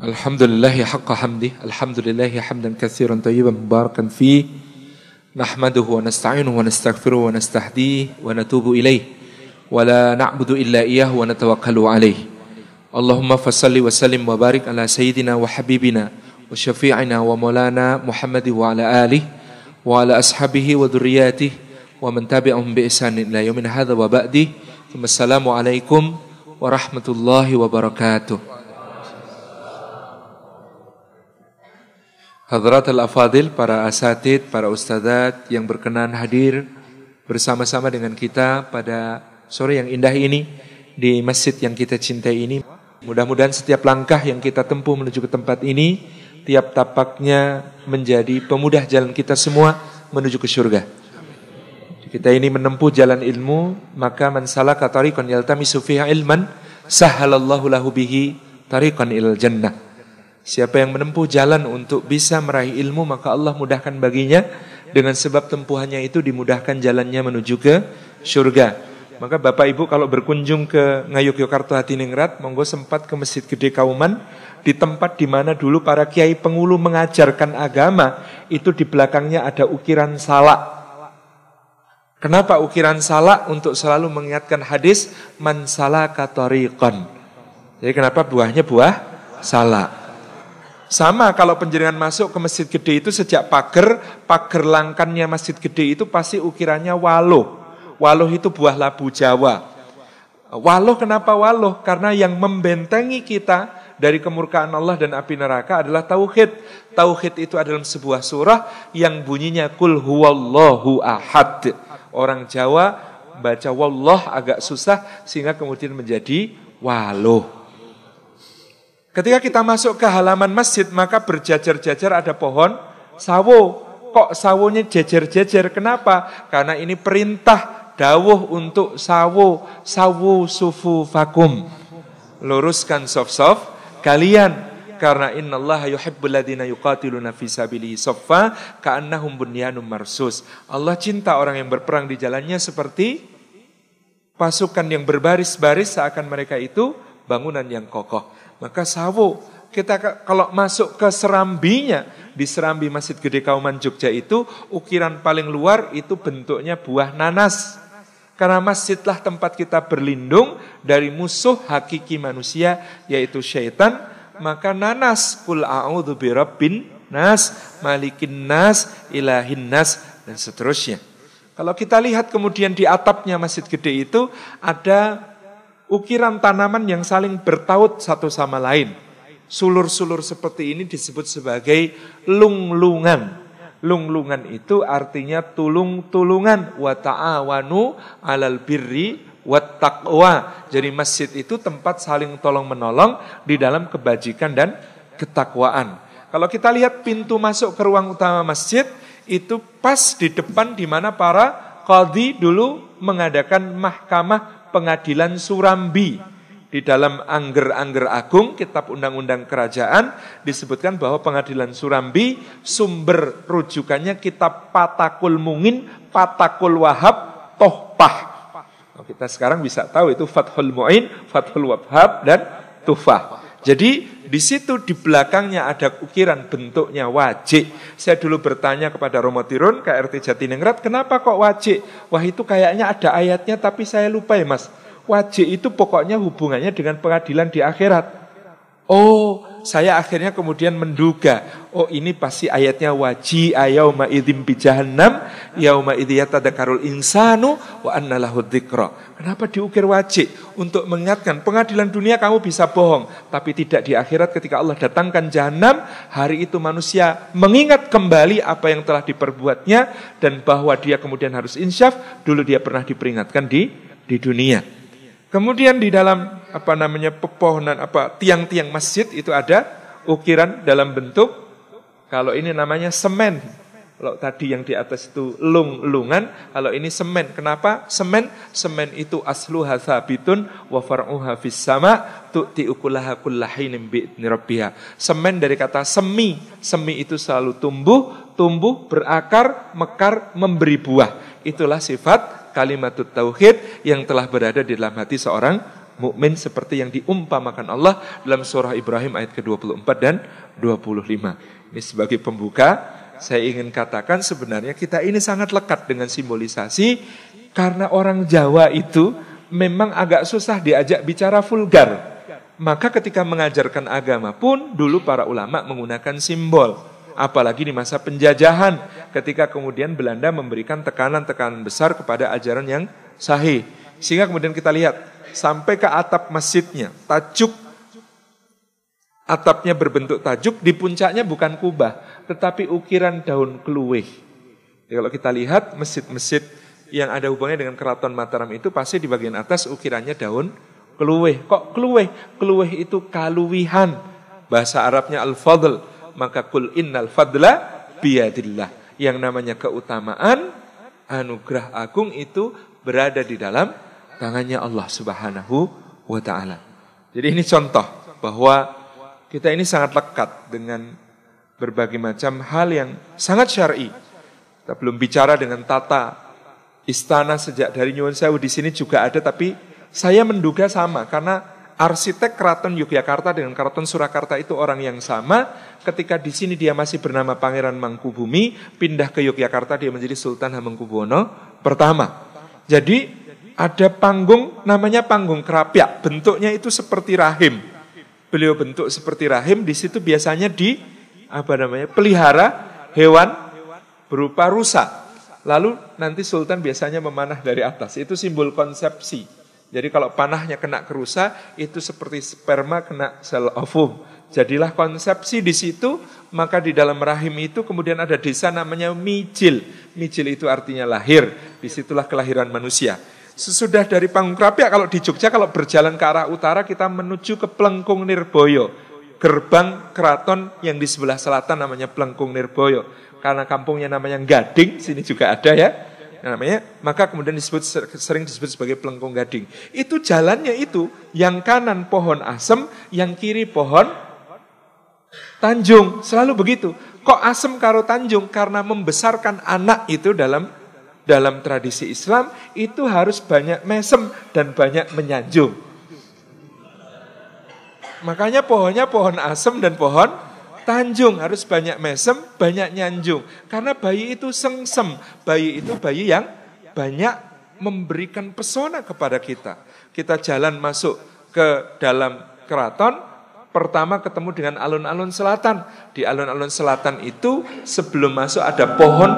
الحمد لله حق حمده الحمد لله حمدا كثيرا طيبا مباركا فيه. نحمده ونستعينه ونستغفره ونستهديه ونتوب إليه. ولا نعبد إلا إياه ونتوكل عليه. اللهم فصل وسلم وبارك على سيدنا وحبيبنا وشفيعنا ومولانا محمد وعلى آله وعلى أصحابه وذرياته ومن تبعهم بإحسان إلى يوم هذا وبعده. ثم السلام عليكم ورحمة الله وبركاته. Hadrat al-Afadil, para asatid, para ustadzat yang berkenan hadir bersama-sama dengan kita pada sore yang indah ini di masjid yang kita cintai ini. Mudah-mudahan setiap langkah yang kita tempuh menuju ke tempat ini, tiap tapaknya menjadi pemudah jalan kita semua menuju ke surga. Kita ini menempuh jalan ilmu, maka man salaka tariqan yaltamisu ilman, sahalallahu lahu bihi tariqan ilal jannah. Siapa yang menempuh jalan untuk bisa meraih ilmu maka Allah mudahkan baginya dengan sebab tempuhannya itu dimudahkan jalannya menuju ke surga. Maka Bapak Ibu kalau berkunjung ke Ngayogyakarta Hadiningrat, monggo sempat ke Masjid Gede Kauman di tempat di mana dulu para kiai pengulu mengajarkan agama, itu di belakangnya ada ukiran salak. Kenapa ukiran salak? Untuk selalu mengingatkan hadis man salaka tariqan. Jadi kenapa buahnya buah salak? Sama kalau penjaringan masuk ke masjid gede itu sejak pagar, pagar langkannya masjid gede itu pasti ukirannya waluh. Waluh itu buah labu Jawa. Waluh kenapa waluh? Karena yang membentengi kita dari kemurkaan Allah dan api neraka adalah tauhid. Tauhid itu adalah sebuah surah yang bunyinya kul huwallahu ahad. Orang Jawa baca wallah agak susah sehingga kemudian menjadi waluh. Ketika kita masuk ke halaman masjid, maka berjajar-jajar ada pohon sawo. Kok sawonya jejer-jejer? Kenapa? Karena ini perintah dawuh untuk sawo, sawu sufu vakum. Luruskan soft-soft kalian. Karena inna Allah yuhibbul ladina yuqatiluna fi sabilihi soffa ka'annahum bunyanum marsus. Allah cinta orang yang berperang di jalannya seperti pasukan yang berbaris-baris seakan mereka itu bangunan yang kokoh. Maka sawo, kita kalau masuk ke serambinya, di serambi Masjid Gede Kauman Jogja itu, ukiran paling luar itu bentuknya buah nanas. Karena masjidlah tempat kita berlindung dari musuh hakiki manusia, yaitu syaitan. Maka nanas, kul a'udhu birabbin nas, malikin nas, ilahin nas, dan seterusnya. Kalau kita lihat kemudian di atapnya Masjid Gede itu ada ukiran tanaman yang saling bertaut satu sama lain. Sulur-sulur seperti ini disebut sebagai lunglungan. Lunglungan itu artinya tulung-tulungan wa ta'awanu alal birri wa taqwa. Jadi masjid itu tempat saling tolong-menolong di dalam kebajikan dan ketakwaan. Kalau kita lihat pintu masuk ke ruang utama masjid itu pas di depan di mana para qadhi dulu mengadakan mahkamah pengadilan Surambi. Di dalam Angger-Angger Agung, kitab undang-undang kerajaan, disebutkan bahwa pengadilan Surambi sumber rujukannya kitab Patakul Mungin, Patakul Wahab, Tohpah. Kita sekarang bisa tahu itu Fathul Mu'in, Fathul Wahab, dan Tufah. Jadi di situ di belakangnya ada ukiran bentuknya wajib. Saya dulu bertanya kepada Romo Tirun, KRT Jatinegrat, kenapa kok wajib? Wah itu kayaknya ada ayatnya tapi saya lupa ya mas. Wajib itu pokoknya hubungannya dengan pengadilan di akhirat. Oh, saya akhirnya kemudian menduga, oh ini pasti ayatnya waji ayauma idzim bi jahannam yauma idziyatadakarul insanu wa anna Kenapa diukir wajib? Untuk mengingatkan pengadilan dunia kamu bisa bohong, tapi tidak di akhirat ketika Allah datangkan jahanam, hari itu manusia mengingat kembali apa yang telah diperbuatnya dan bahwa dia kemudian harus insyaf, dulu dia pernah diperingatkan di di dunia. Kemudian di dalam apa namanya pepohonan apa tiang-tiang masjid itu ada ukiran dalam bentuk kalau ini namanya semen. Kalau tadi yang di atas itu lung-lungan, kalau ini semen. Kenapa? Semen, semen itu aslu hasabitun wa far'uha fis sama tu'ti ukulaha kullahinin bi'idni rabbiha. Semen dari kata semi. Semi itu selalu tumbuh, tumbuh, berakar, mekar, memberi buah. Itulah sifat kalimat tauhid yang telah berada di dalam hati seorang mukmin seperti yang diumpamakan Allah dalam surah Ibrahim ayat ke-24 dan 25. Ini sebagai pembuka, saya ingin katakan sebenarnya kita ini sangat lekat dengan simbolisasi karena orang Jawa itu memang agak susah diajak bicara vulgar. Maka ketika mengajarkan agama pun dulu para ulama menggunakan simbol. Apalagi di masa penjajahan ketika kemudian Belanda memberikan tekanan-tekanan besar kepada ajaran yang sahih. Sehingga kemudian kita lihat sampai ke atap masjidnya, tajuk atapnya berbentuk tajuk, di puncaknya bukan kubah, tetapi ukiran daun keluih. Ya, kalau kita lihat masjid-masjid yang ada hubungannya dengan keraton Mataram itu pasti di bagian atas ukirannya daun keluih. Kok keluih? Keluih itu kaluwihan. Bahasa Arabnya al-fadl. Maka kul innal fadla biyadillah. Yang namanya keutamaan, anugerah agung itu berada di dalam tangannya Allah Subhanahu wa taala. Jadi ini contoh bahwa kita ini sangat lekat dengan berbagai macam hal yang sangat syar'i. Kita belum bicara dengan tata istana sejak dari Nyuwun Sewu di sini juga ada tapi saya menduga sama karena arsitek keraton Yogyakarta dengan keraton Surakarta itu orang yang sama. Ketika di sini dia masih bernama Pangeran Mangkubumi, pindah ke Yogyakarta dia menjadi Sultan Hamengkubuwono pertama. Jadi ada panggung namanya panggung kerapyak, bentuknya itu seperti rahim. Beliau bentuk seperti rahim, di situ biasanya di apa namanya pelihara hewan berupa rusa. Lalu nanti sultan biasanya memanah dari atas. Itu simbol konsepsi. Jadi kalau panahnya kena ke rusa, itu seperti sperma kena sel ovum. Jadilah konsepsi di situ, maka di dalam rahim itu kemudian ada desa namanya Mijil. Mijil itu artinya lahir, di situlah kelahiran manusia. Sesudah dari panggung kerapia, kalau di Jogja, kalau berjalan ke arah utara, kita menuju ke Plengkung Nirboyo. Gerbang keraton yang di sebelah selatan namanya Plengkung Nirboyo. Karena kampungnya namanya Gading, sini juga ada ya. Namanya, maka kemudian disebut sering disebut sebagai Plengkung Gading. Itu jalannya itu, yang kanan pohon asem, yang kiri pohon Tanjung. Selalu begitu. Kok asem karo Tanjung? Karena membesarkan anak itu dalam dalam tradisi Islam itu harus banyak mesem dan banyak menyanjung. Makanya pohonnya pohon asem dan pohon tanjung harus banyak mesem, banyak nyanjung. Karena bayi itu sengsem, bayi itu bayi yang banyak memberikan pesona kepada kita. Kita jalan masuk ke dalam keraton, pertama ketemu dengan alun-alun selatan. Di alun-alun selatan itu sebelum masuk ada pohon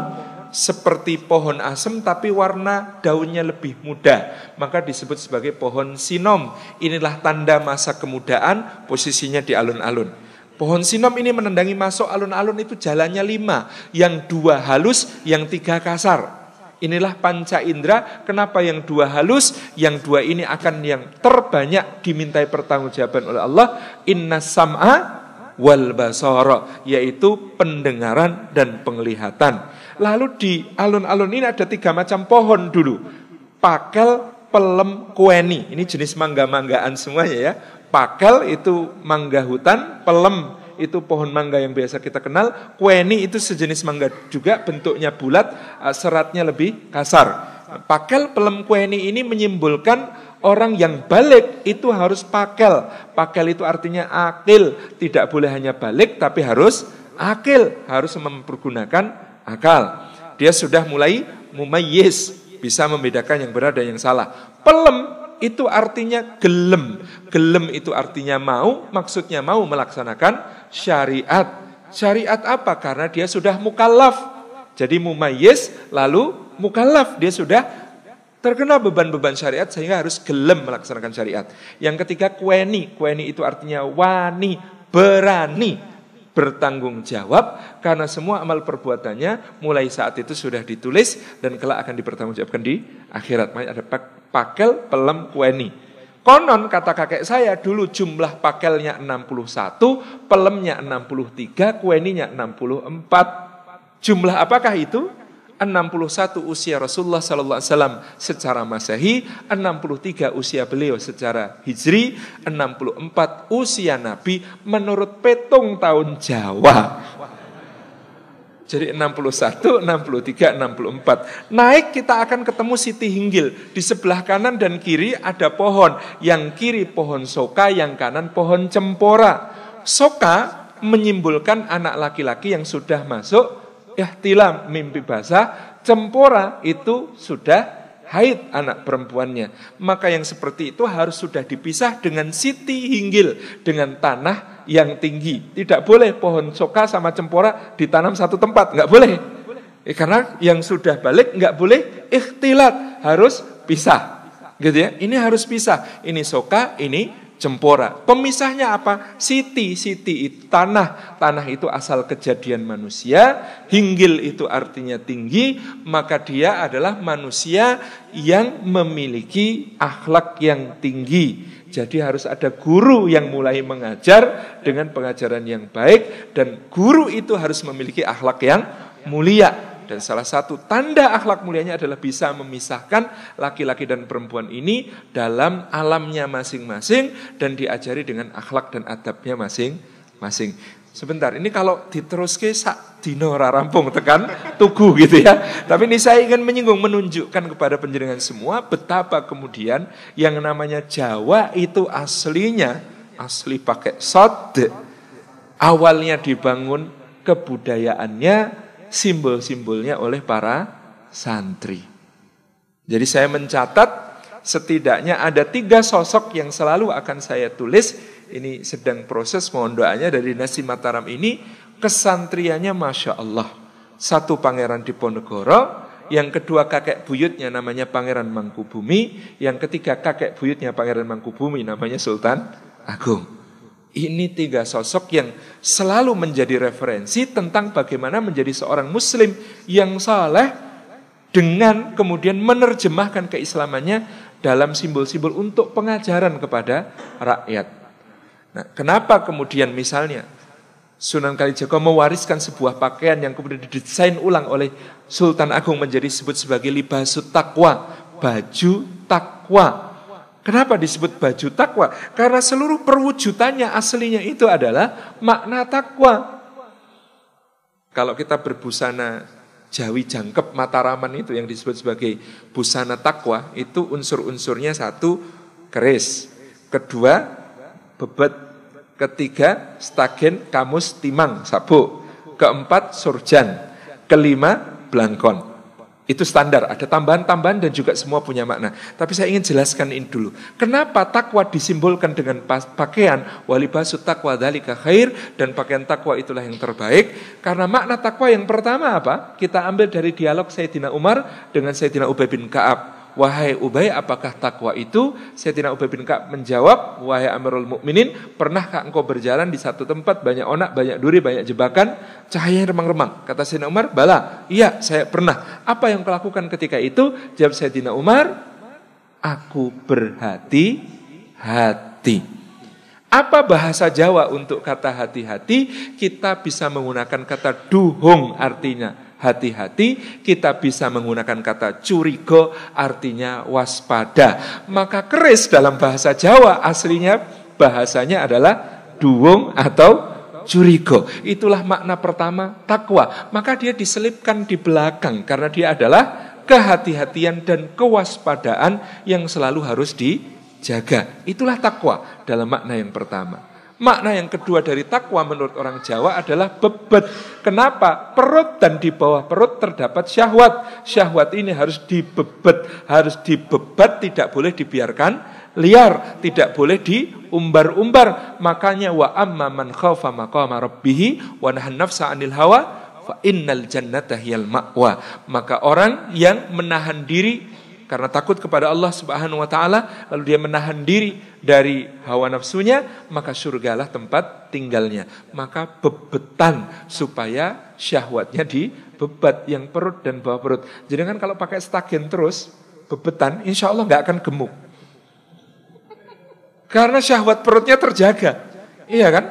seperti pohon asem tapi warna daunnya lebih muda. Maka disebut sebagai pohon sinom. Inilah tanda masa kemudaan, posisinya di alun-alun. Pohon sinom ini menendangi masuk alun-alun itu jalannya lima. Yang dua halus, yang tiga kasar. Inilah panca indera, kenapa yang dua halus, yang dua ini akan yang terbanyak dimintai pertanggungjawaban oleh Allah. Inna sam'a wal basara, yaitu pendengaran dan penglihatan. Lalu di alun-alun ini ada tiga macam pohon dulu. Pakel, pelem, kueni. Ini jenis mangga-manggaan semuanya ya. Pakel itu mangga hutan, pelem itu pohon mangga yang biasa kita kenal. Kueni itu sejenis mangga juga, bentuknya bulat, eh, seratnya lebih kasar. Pakel, pelem, kueni ini menyimbolkan orang yang balik itu harus pakel. Pakel itu artinya akil, tidak boleh hanya balik tapi harus akil, harus mempergunakan akal. Dia sudah mulai mumayyiz, bisa membedakan yang benar dan yang salah. Pelem itu artinya gelem. Gelem itu artinya mau, maksudnya mau melaksanakan syariat. Syariat apa? Karena dia sudah mukallaf. Jadi mumayyiz lalu mukallaf, dia sudah terkena beban-beban syariat sehingga harus gelem melaksanakan syariat. Yang ketiga kueni, kueni itu artinya wani, berani bertanggung jawab karena semua amal perbuatannya mulai saat itu sudah ditulis dan kelak akan dipertanggungjawabkan di akhirat. Makanya ada pakel, pelem, kueni. Konon kata kakek saya dulu jumlah pakelnya 61, pelemnya 63, kueninya 64. Jumlah apakah itu? 61 usia Rasulullah sallallahu alaihi wasallam secara Masehi, 63 usia beliau secara Hijri, 64 usia Nabi menurut petung tahun Jawa. Jadi 61, 63, 64. Naik kita akan ketemu Siti Hinggil. Di sebelah kanan dan kiri ada pohon. Yang kiri pohon soka, yang kanan pohon cempora. Soka menyimbolkan anak laki-laki yang sudah masuk ihtilam mimpi basah. Cempora itu sudah haid anak perempuannya. Maka yang seperti itu harus sudah dipisah dengan siti hinggil, dengan tanah yang tinggi. Tidak boleh pohon soka sama cempora ditanam satu tempat, nggak boleh. Eh, karena yang sudah balik nggak boleh ikhtilat, harus pisah. Gitu ya. Ini harus pisah. Ini soka, ini Jempora. Pemisahnya apa? Siti, siti itu tanah. Tanah itu asal kejadian manusia. Hinggil itu artinya tinggi. Maka dia adalah manusia yang memiliki akhlak yang tinggi. Jadi harus ada guru yang mulai mengajar dengan pengajaran yang baik. Dan guru itu harus memiliki akhlak yang mulia. Dan salah satu tanda akhlak mulianya adalah bisa memisahkan laki-laki dan perempuan ini dalam alamnya masing-masing dan diajari dengan akhlak dan adabnya masing-masing. Sebentar, ini kalau diteruske sak dino rampung tekan tugu gitu ya. Tapi ini saya ingin menyinggung menunjukkan kepada penjaringan semua betapa kemudian yang namanya Jawa itu aslinya asli pakai sod awalnya dibangun kebudayaannya simbol-simbolnya oleh para santri. Jadi saya mencatat setidaknya ada tiga sosok yang selalu akan saya tulis. Ini sedang proses mohon doanya dari Nasi Mataram ini. Kesantriannya Masya Allah. Satu pangeran di Ponegoro, yang kedua kakek buyutnya namanya Pangeran Mangkubumi, yang ketiga kakek buyutnya Pangeran Mangkubumi namanya Sultan Agung. Ini tiga sosok yang selalu menjadi referensi tentang bagaimana menjadi seorang muslim yang saleh dengan kemudian menerjemahkan keislamannya dalam simbol-simbol untuk pengajaran kepada rakyat. Nah, kenapa kemudian misalnya Sunan Kalijaga mewariskan sebuah pakaian yang kemudian didesain ulang oleh Sultan Agung menjadi disebut sebagai libasut takwa, baju takwa. Kenapa disebut baju takwa? Karena seluruh perwujudannya aslinya itu adalah makna takwa. Kalau kita berbusana Jawi jangkep Mataraman itu yang disebut sebagai busana takwa, itu unsur-unsurnya satu keris, kedua bebet, ketiga stagen kamus timang sabuk, keempat surjan, kelima blangkon. Itu standar, ada tambahan-tambahan dan juga semua punya makna. Tapi saya ingin jelaskan ini dulu. Kenapa takwa disimbolkan dengan pakaian walibasu takwa dalika khair dan pakaian takwa itulah yang terbaik? Karena makna takwa yang pertama apa? Kita ambil dari dialog Sayyidina Umar dengan Sayyidina Ubay bin Ka'ab. Wahai Ubay, apakah takwa itu? Sayyidina Ubay bin Ka'ab menjawab, Wahai Amirul Mukminin, pernahkah engkau berjalan di satu tempat banyak onak, banyak duri, banyak jebakan, cahaya remang-remang? Kata Sayyidina Umar, bala, iya saya pernah. Apa yang kau lakukan ketika itu? Jawab Sayyidina Umar, aku berhati-hati. Apa bahasa Jawa untuk kata hati-hati? Kita bisa menggunakan kata duhung artinya hati-hati, kita bisa menggunakan kata curigo artinya waspada. Maka keris dalam bahasa Jawa aslinya bahasanya adalah duwung atau curigo. Itulah makna pertama takwa. Maka dia diselipkan di belakang karena dia adalah kehati-hatian dan kewaspadaan yang selalu harus dijaga. Itulah takwa dalam makna yang pertama. Makna yang kedua dari takwa menurut orang Jawa adalah bebet. Kenapa? Perut dan di bawah perut terdapat syahwat. Syahwat ini harus dibebet, harus dibebat, tidak boleh dibiarkan liar, tidak boleh diumbar-umbar. Makanya wa amma man khaufa maqama rabbih wa nafsa 'anil hawa fa innal jannata hiyal ma'wa. Maka orang yang menahan diri karena takut kepada Allah Subhanahu wa taala lalu dia menahan diri dari hawa nafsunya maka surgalah tempat tinggalnya. Maka bebetan supaya syahwatnya dibebat yang perut dan bawah perut. Jadi kan kalau pakai stagen terus bebetan insya Allah nggak akan gemuk. Karena syahwat perutnya terjaga. Iya kan?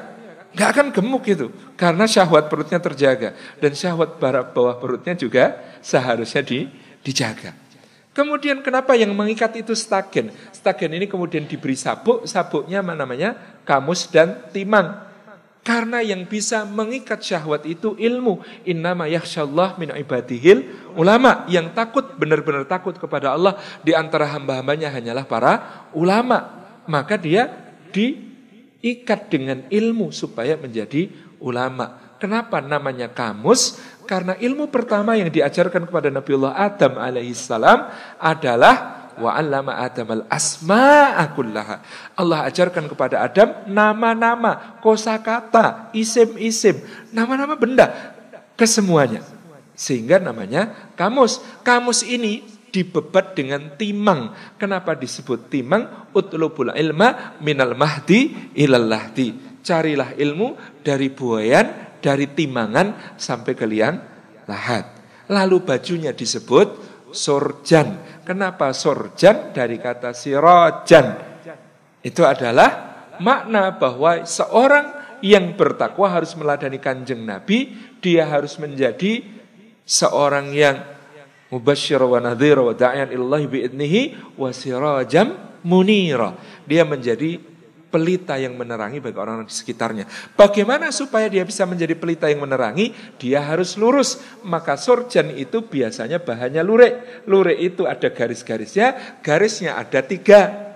Nggak akan gemuk itu. Karena syahwat perutnya terjaga. Dan syahwat bawah perutnya juga seharusnya di, dijaga Kemudian kenapa yang mengikat itu stagen? Stagen ini kemudian diberi sabuk, sabuknya namanya kamus dan timang. Karena yang bisa mengikat syahwat itu ilmu. Innama yakhsyallah min ibadihil ulama. Yang takut, benar-benar takut kepada Allah di antara hamba-hambanya hanyalah para ulama. Maka dia diikat dengan ilmu supaya menjadi ulama. Kenapa namanya kamus? Karena ilmu pertama yang diajarkan kepada Nabiullah Adam alaihissalam adalah wa 'allama Adam al asma'a kullaha. Allah ajarkan kepada Adam nama-nama, kosakata, isim-isim, nama-nama benda kesemuanya. Sehingga namanya kamus. Kamus ini dibebat dengan timang. Kenapa disebut timang? Utlubul ilma minal mahdi ilal lahdi. Carilah ilmu dari buayan, dari timangan sampai ke liang lahat. Lalu bajunya disebut sorjan. Kenapa sorjan? Dari kata sirojan. Itu adalah makna bahwa seorang yang bertakwa harus meladani kanjeng Nabi. Dia harus menjadi seorang yang mubasyir wa nadhir wa da'yan illahi bi'idnihi wa sirajam munira. Dia menjadi pelita yang menerangi bagi orang-orang di sekitarnya. Bagaimana supaya dia bisa menjadi pelita yang menerangi? Dia harus lurus. Maka sorjan itu biasanya bahannya lurik. Lurik itu ada garis-garisnya, garisnya ada tiga.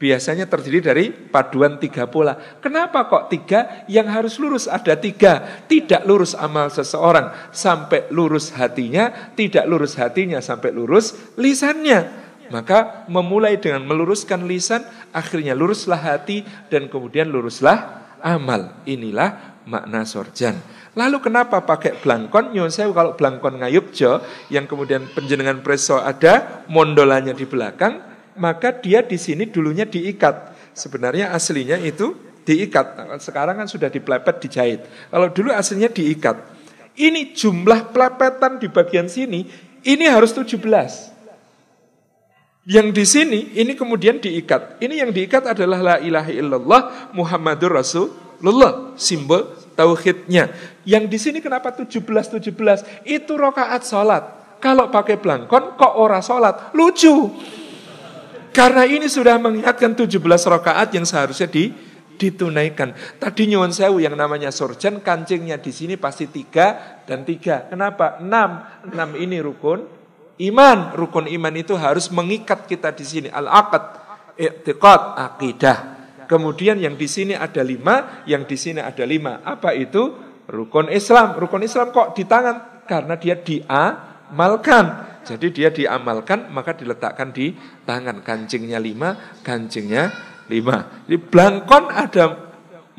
Biasanya terdiri dari paduan tiga pola. Kenapa kok tiga? Yang harus lurus ada tiga. Tidak lurus amal seseorang sampai lurus hatinya, tidak lurus hatinya sampai lurus lisannya. Maka memulai dengan meluruskan lisan, akhirnya luruslah hati dan kemudian luruslah amal. Inilah makna sorjan. Lalu kenapa pakai blangkon? Nyon saya kalau blangkon ngayubjo yang kemudian penjenengan preso ada mondolanya di belakang, maka dia di sini dulunya diikat. Sebenarnya aslinya itu diikat. Sekarang kan sudah diplepet dijahit. Kalau dulu aslinya diikat. Ini jumlah pelepetan di bagian sini ini harus 17. Yang di sini ini kemudian diikat. Ini yang diikat adalah la ilaha illallah Muhammadur Rasulullah, simbol tauhidnya. Yang di sini kenapa 17 17? Itu rokaat salat. Kalau pakai belangkon kok ora salat? Lucu. Karena ini sudah mengingatkan 17 rokaat yang seharusnya di ditunaikan. Tadi nyuwun sewu yang namanya surjan kancingnya di sini pasti tiga dan tiga. Kenapa? Enam. Enam ini rukun, Iman, rukun iman itu harus mengikat kita di sini. Al-aqad, i'tiqad, akidah. Kemudian yang di sini ada lima, yang di sini ada lima. Apa itu? Rukun Islam. Rukun Islam kok di tangan? Karena dia diamalkan. Jadi dia diamalkan, maka diletakkan di tangan. Kancingnya lima, kancingnya lima. Di belangkon ada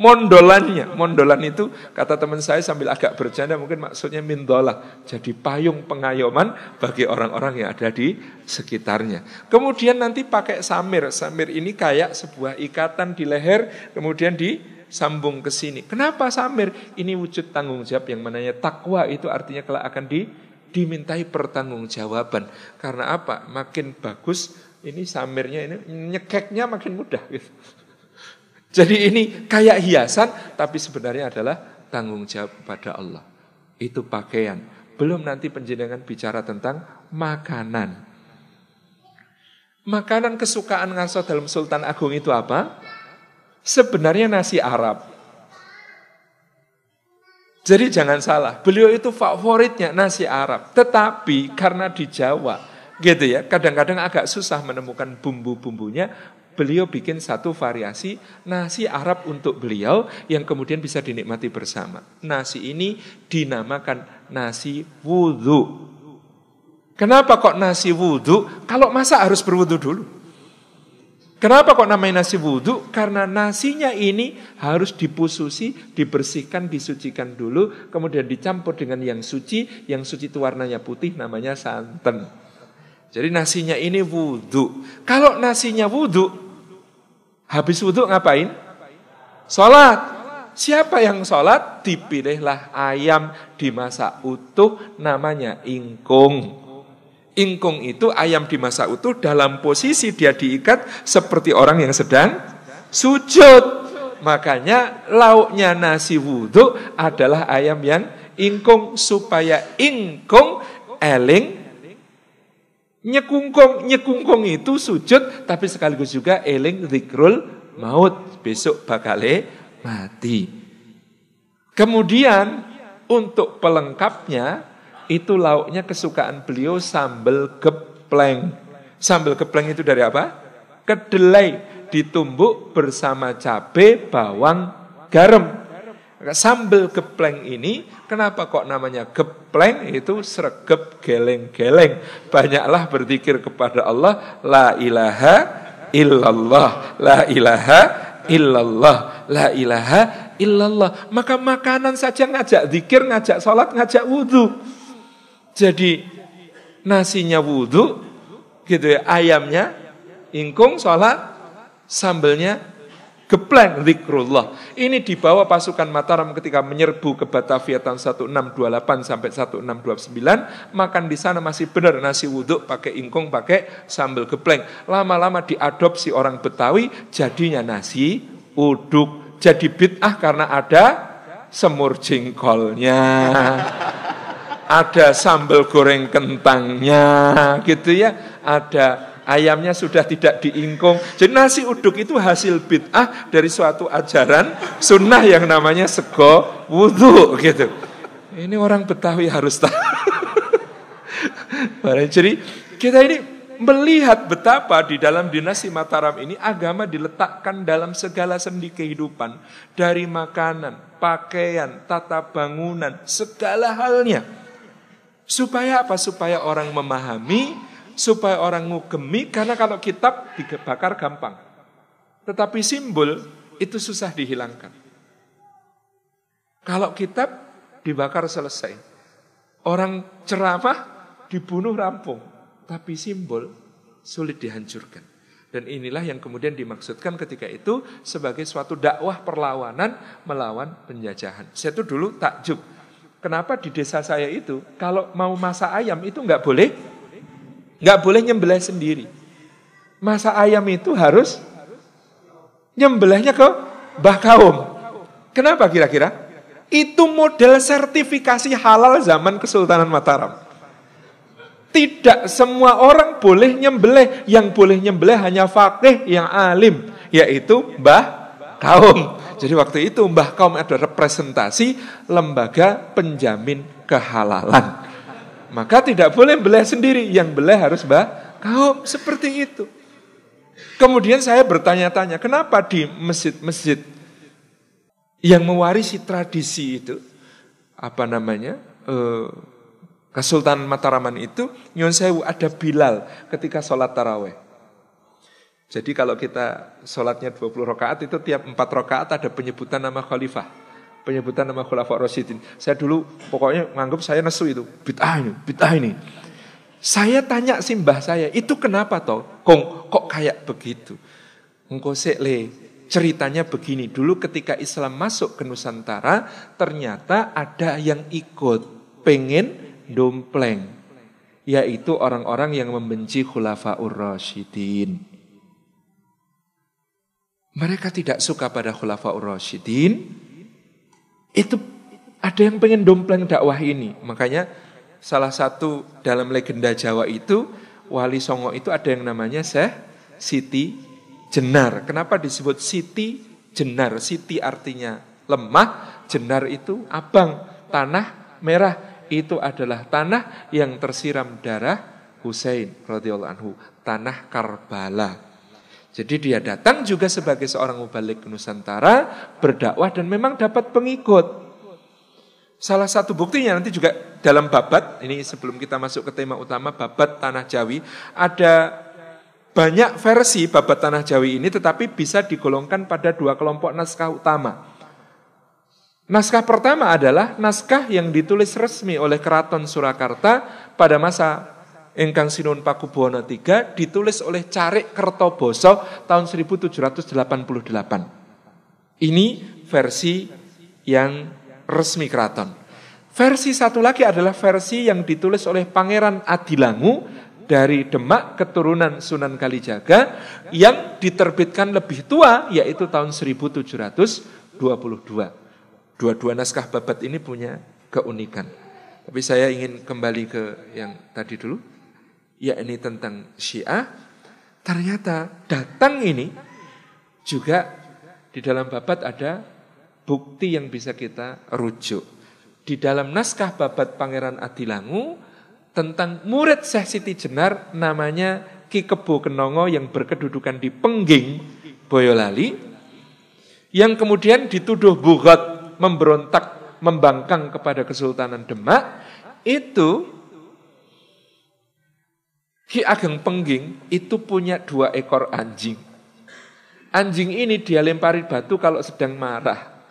mondolannya. Mondolan itu kata teman saya sambil agak bercanda mungkin maksudnya mindolah. Jadi payung pengayoman bagi orang-orang yang ada di sekitarnya. Kemudian nanti pakai samir. Samir ini kayak sebuah ikatan di leher kemudian disambung ke sini. Kenapa samir? Ini wujud tanggung jawab yang mananya takwa itu artinya kelak akan di dimintai pertanggungjawaban. Karena apa? Makin bagus ini samirnya ini nyekeknya makin mudah gitu. Jadi ini kayak hiasan, tapi sebenarnya adalah tanggung jawab pada Allah. Itu pakaian. Belum nanti penjenengan bicara tentang makanan. Makanan kesukaan ngaso dalam Sultan Agung itu apa? Sebenarnya nasi Arab. Jadi jangan salah, beliau itu favoritnya nasi Arab. Tetapi karena di Jawa, gitu ya, kadang-kadang agak susah menemukan bumbu-bumbunya, beliau bikin satu variasi nasi Arab untuk beliau yang kemudian bisa dinikmati bersama. Nasi ini dinamakan nasi wudhu. Kenapa kok nasi wudhu? Kalau masa harus berwudhu dulu. Kenapa kok namanya nasi wudhu? Karena nasinya ini harus dipususi, dibersihkan, disucikan dulu, kemudian dicampur dengan yang suci, yang suci itu warnanya putih, namanya santan. Jadi nasinya ini wudhu. Kalau nasinya wudhu, habis wudhu ngapain? Sholat. Siapa yang sholat? Dipilihlah ayam dimasak utuh namanya ingkung. Ingkung itu ayam dimasak utuh dalam posisi dia diikat seperti orang yang sedang sujud. Makanya lauknya nasi wudhu adalah ayam yang ingkung supaya ingkung eling Nyekungkong, nyekungkong itu sujud tapi sekaligus juga eling zikrul maut. Besok bakale mati. Kemudian untuk pelengkapnya itu lauknya kesukaan beliau sambal gepleng. Sambal gepleng itu dari apa? Kedelai ditumbuk bersama cabai, bawang, garam. Sambal gepleng ini kenapa kok namanya gepleng itu sregep geleng-geleng. Banyaklah berzikir kepada Allah la ilaha illallah, la ilaha illallah, la ilaha illallah. Maka makanan saja ngajak zikir, ngajak sholat, ngajak wudhu. Jadi nasinya wudhu, gitu ya, ayamnya ingkung, sholat, sambelnya gepleng zikrullah. Ini dibawa pasukan Mataram ketika menyerbu ke Batavia tahun 1628 sampai 1629, makan di sana masih benar nasi wudhu pakai ingkung, pakai sambal gepleng. Lama-lama diadopsi orang Betawi, jadinya nasi uduk. Jadi bid'ah karena ada semur jengkolnya. Ada sambal goreng kentangnya, gitu ya. Ada ayamnya sudah tidak diingkung. Jadi nasi uduk itu hasil bid'ah dari suatu ajaran sunnah yang namanya sego wudhu gitu. Ini orang Betawi harus tahu. Jadi kita ini melihat betapa di dalam dinasti Mataram ini agama diletakkan dalam segala sendi kehidupan. Dari makanan, pakaian, tata bangunan, segala halnya. Supaya apa? Supaya orang memahami supaya orang ngugemi karena kalau kitab dibakar gampang. Tetapi simbol itu susah dihilangkan. Kalau kitab dibakar selesai. Orang ceramah dibunuh rampung. Tapi simbol sulit dihancurkan. Dan inilah yang kemudian dimaksudkan ketika itu sebagai suatu dakwah perlawanan melawan penjajahan. Saya itu dulu takjub. Kenapa di desa saya itu kalau mau masak ayam itu nggak boleh Nggak boleh nyembelih sendiri. Masa ayam itu harus nyembelihnya ke Mbah Kaum. Kenapa kira-kira? Itu model sertifikasi halal zaman Kesultanan Mataram. Tidak semua orang boleh nyembelih. Yang boleh nyembelih hanya fakih yang alim. Yaitu Mbah Kaum. Jadi waktu itu Mbah Kaum ada representasi lembaga penjamin kehalalan. Maka tidak boleh belah sendiri, yang belah harus bah kaum seperti itu. Kemudian saya bertanya-tanya, kenapa di masjid-masjid yang mewarisi tradisi itu, apa namanya, eh, Kesultanan Mataraman itu, Nyon Sewu ada Bilal ketika sholat taraweh. Jadi kalau kita sholatnya 20 rakaat itu tiap 4 rakaat ada penyebutan nama khalifah penyebutan nama Khulafa Rasyidin. Saya dulu pokoknya nganggap saya nesu itu. Bid'ah ini, bid'ah ini. Saya tanya simbah saya, itu kenapa toh? Kong, kok kayak begitu? Engkau le, ceritanya begini. Dulu ketika Islam masuk ke Nusantara, ternyata ada yang ikut. Pengen dompleng. Yaitu orang-orang yang membenci Khulafa Rasyidin. Mereka tidak suka pada Khulafa Rasyidin, itu ada yang pengen dompleng dakwah ini. Makanya salah satu dalam legenda Jawa itu Wali Songo itu ada yang namanya Syekh Siti Jenar. Kenapa disebut Siti Jenar? Siti artinya lemah, Jenar itu abang, tanah merah. Itu adalah tanah yang tersiram darah Husain radhiyallahu tanah Karbala. Jadi dia datang juga sebagai seorang mubalik Nusantara, berdakwah dan memang dapat pengikut. Salah satu buktinya nanti juga dalam babat, ini sebelum kita masuk ke tema utama, babat Tanah Jawi, ada banyak versi babat Tanah Jawi ini tetapi bisa digolongkan pada dua kelompok naskah utama. Naskah pertama adalah naskah yang ditulis resmi oleh Keraton Surakarta pada masa Engkang Sinun Pakubuwono III ditulis oleh Carik Kertoboso tahun 1788. Ini versi yang resmi keraton. Versi satu lagi adalah versi yang ditulis oleh Pangeran Adilangu dari Demak keturunan Sunan Kalijaga yang diterbitkan lebih tua yaitu tahun 1722. Dua-dua naskah babat ini punya keunikan. Tapi saya ingin kembali ke yang tadi dulu yakni tentang Syiah, ternyata datang ini juga di dalam babat ada bukti yang bisa kita rujuk. Di dalam naskah babat Pangeran Adilangu tentang murid Syekh Siti Jenar namanya Ki Kebo Kenongo yang berkedudukan di Pengging, Boyolali, yang kemudian dituduh bugot, memberontak, membangkang kepada Kesultanan Demak, itu Ki Ageng Pengging itu punya dua ekor anjing. Anjing ini dia lempari batu kalau sedang marah.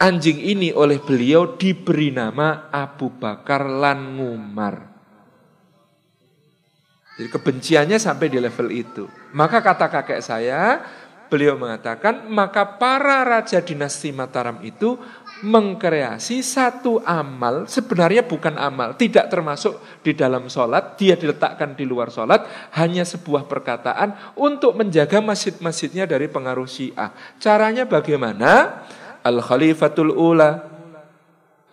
Anjing ini oleh beliau diberi nama Abu Bakar Lan Ngumar. Jadi kebenciannya sampai di level itu. Maka kata kakek saya, beliau mengatakan, maka para raja dinasti Mataram itu mengkreasi satu amal, sebenarnya bukan amal, tidak termasuk di dalam sholat, dia diletakkan di luar sholat, hanya sebuah perkataan untuk menjaga masjid-masjidnya dari pengaruh syiah. Caranya bagaimana? Al-Khalifatul Ula,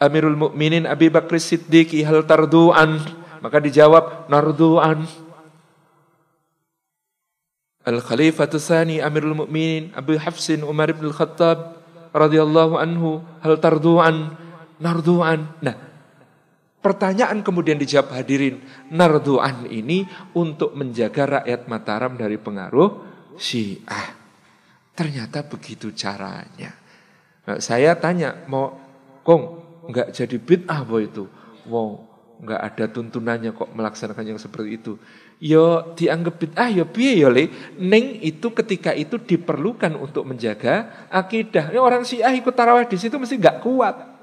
Amirul Mukminin Abi Bakr Siddiq hal tardu'an. Maka dijawab, nardu'an. Al-Khalifatul Thani Amirul Mukminin Abu Hafsin Umar bin Khattab radhiyallahu anhu hal tardu'an nardu'an. Nah, pertanyaan kemudian dijawab hadirin, nardu'an ini untuk menjaga rakyat Mataram dari pengaruh Syiah. Ternyata begitu caranya. Nah, saya tanya, mau kong nggak jadi bid'ah boy itu? Wow, nggak ada tuntunannya kok melaksanakan yang seperti itu yo dianggap bid'ah yo piye yo le ning itu ketika itu diperlukan untuk menjaga akidah. Ini orang Syiah ikut tarawih di situ mesti nggak kuat.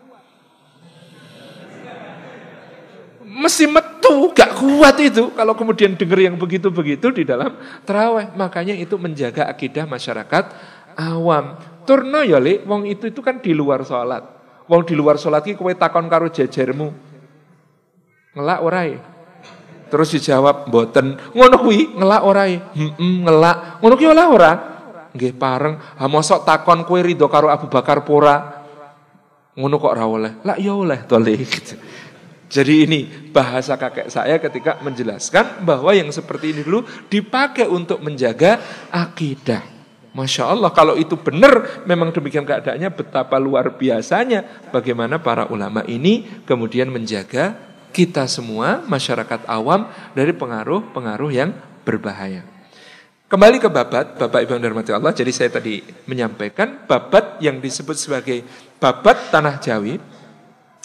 Mesti metu, gak kuat itu kalau kemudian dengar yang begitu-begitu di dalam tarawih. Makanya itu menjaga akidah masyarakat awam. Turno ya le, wong itu itu kan di luar sholat. Wong di luar sholat ki kowe takon karo jejermu. Ngelak orai. Terus dijawab mboten. Ngono kuwi ngelak ora e? Heeh, ngelak. Ngono kuwi ora ora? Nggih pareng. Ha mosok takon kowe ridho karo Abu Bakar pora. Ngono kok ora oleh. Lah ya oleh to. Jadi ini bahasa kakek saya ketika menjelaskan bahwa yang seperti ini dulu dipakai untuk menjaga akidah. Masya Allah kalau itu benar memang demikian keadaannya betapa luar biasanya bagaimana para ulama ini kemudian menjaga kita semua, masyarakat awam, dari pengaruh-pengaruh yang berbahaya. Kembali ke babat, Bapak Ibu yang Allah. Jadi saya tadi menyampaikan babat yang disebut sebagai babat Tanah Jawi.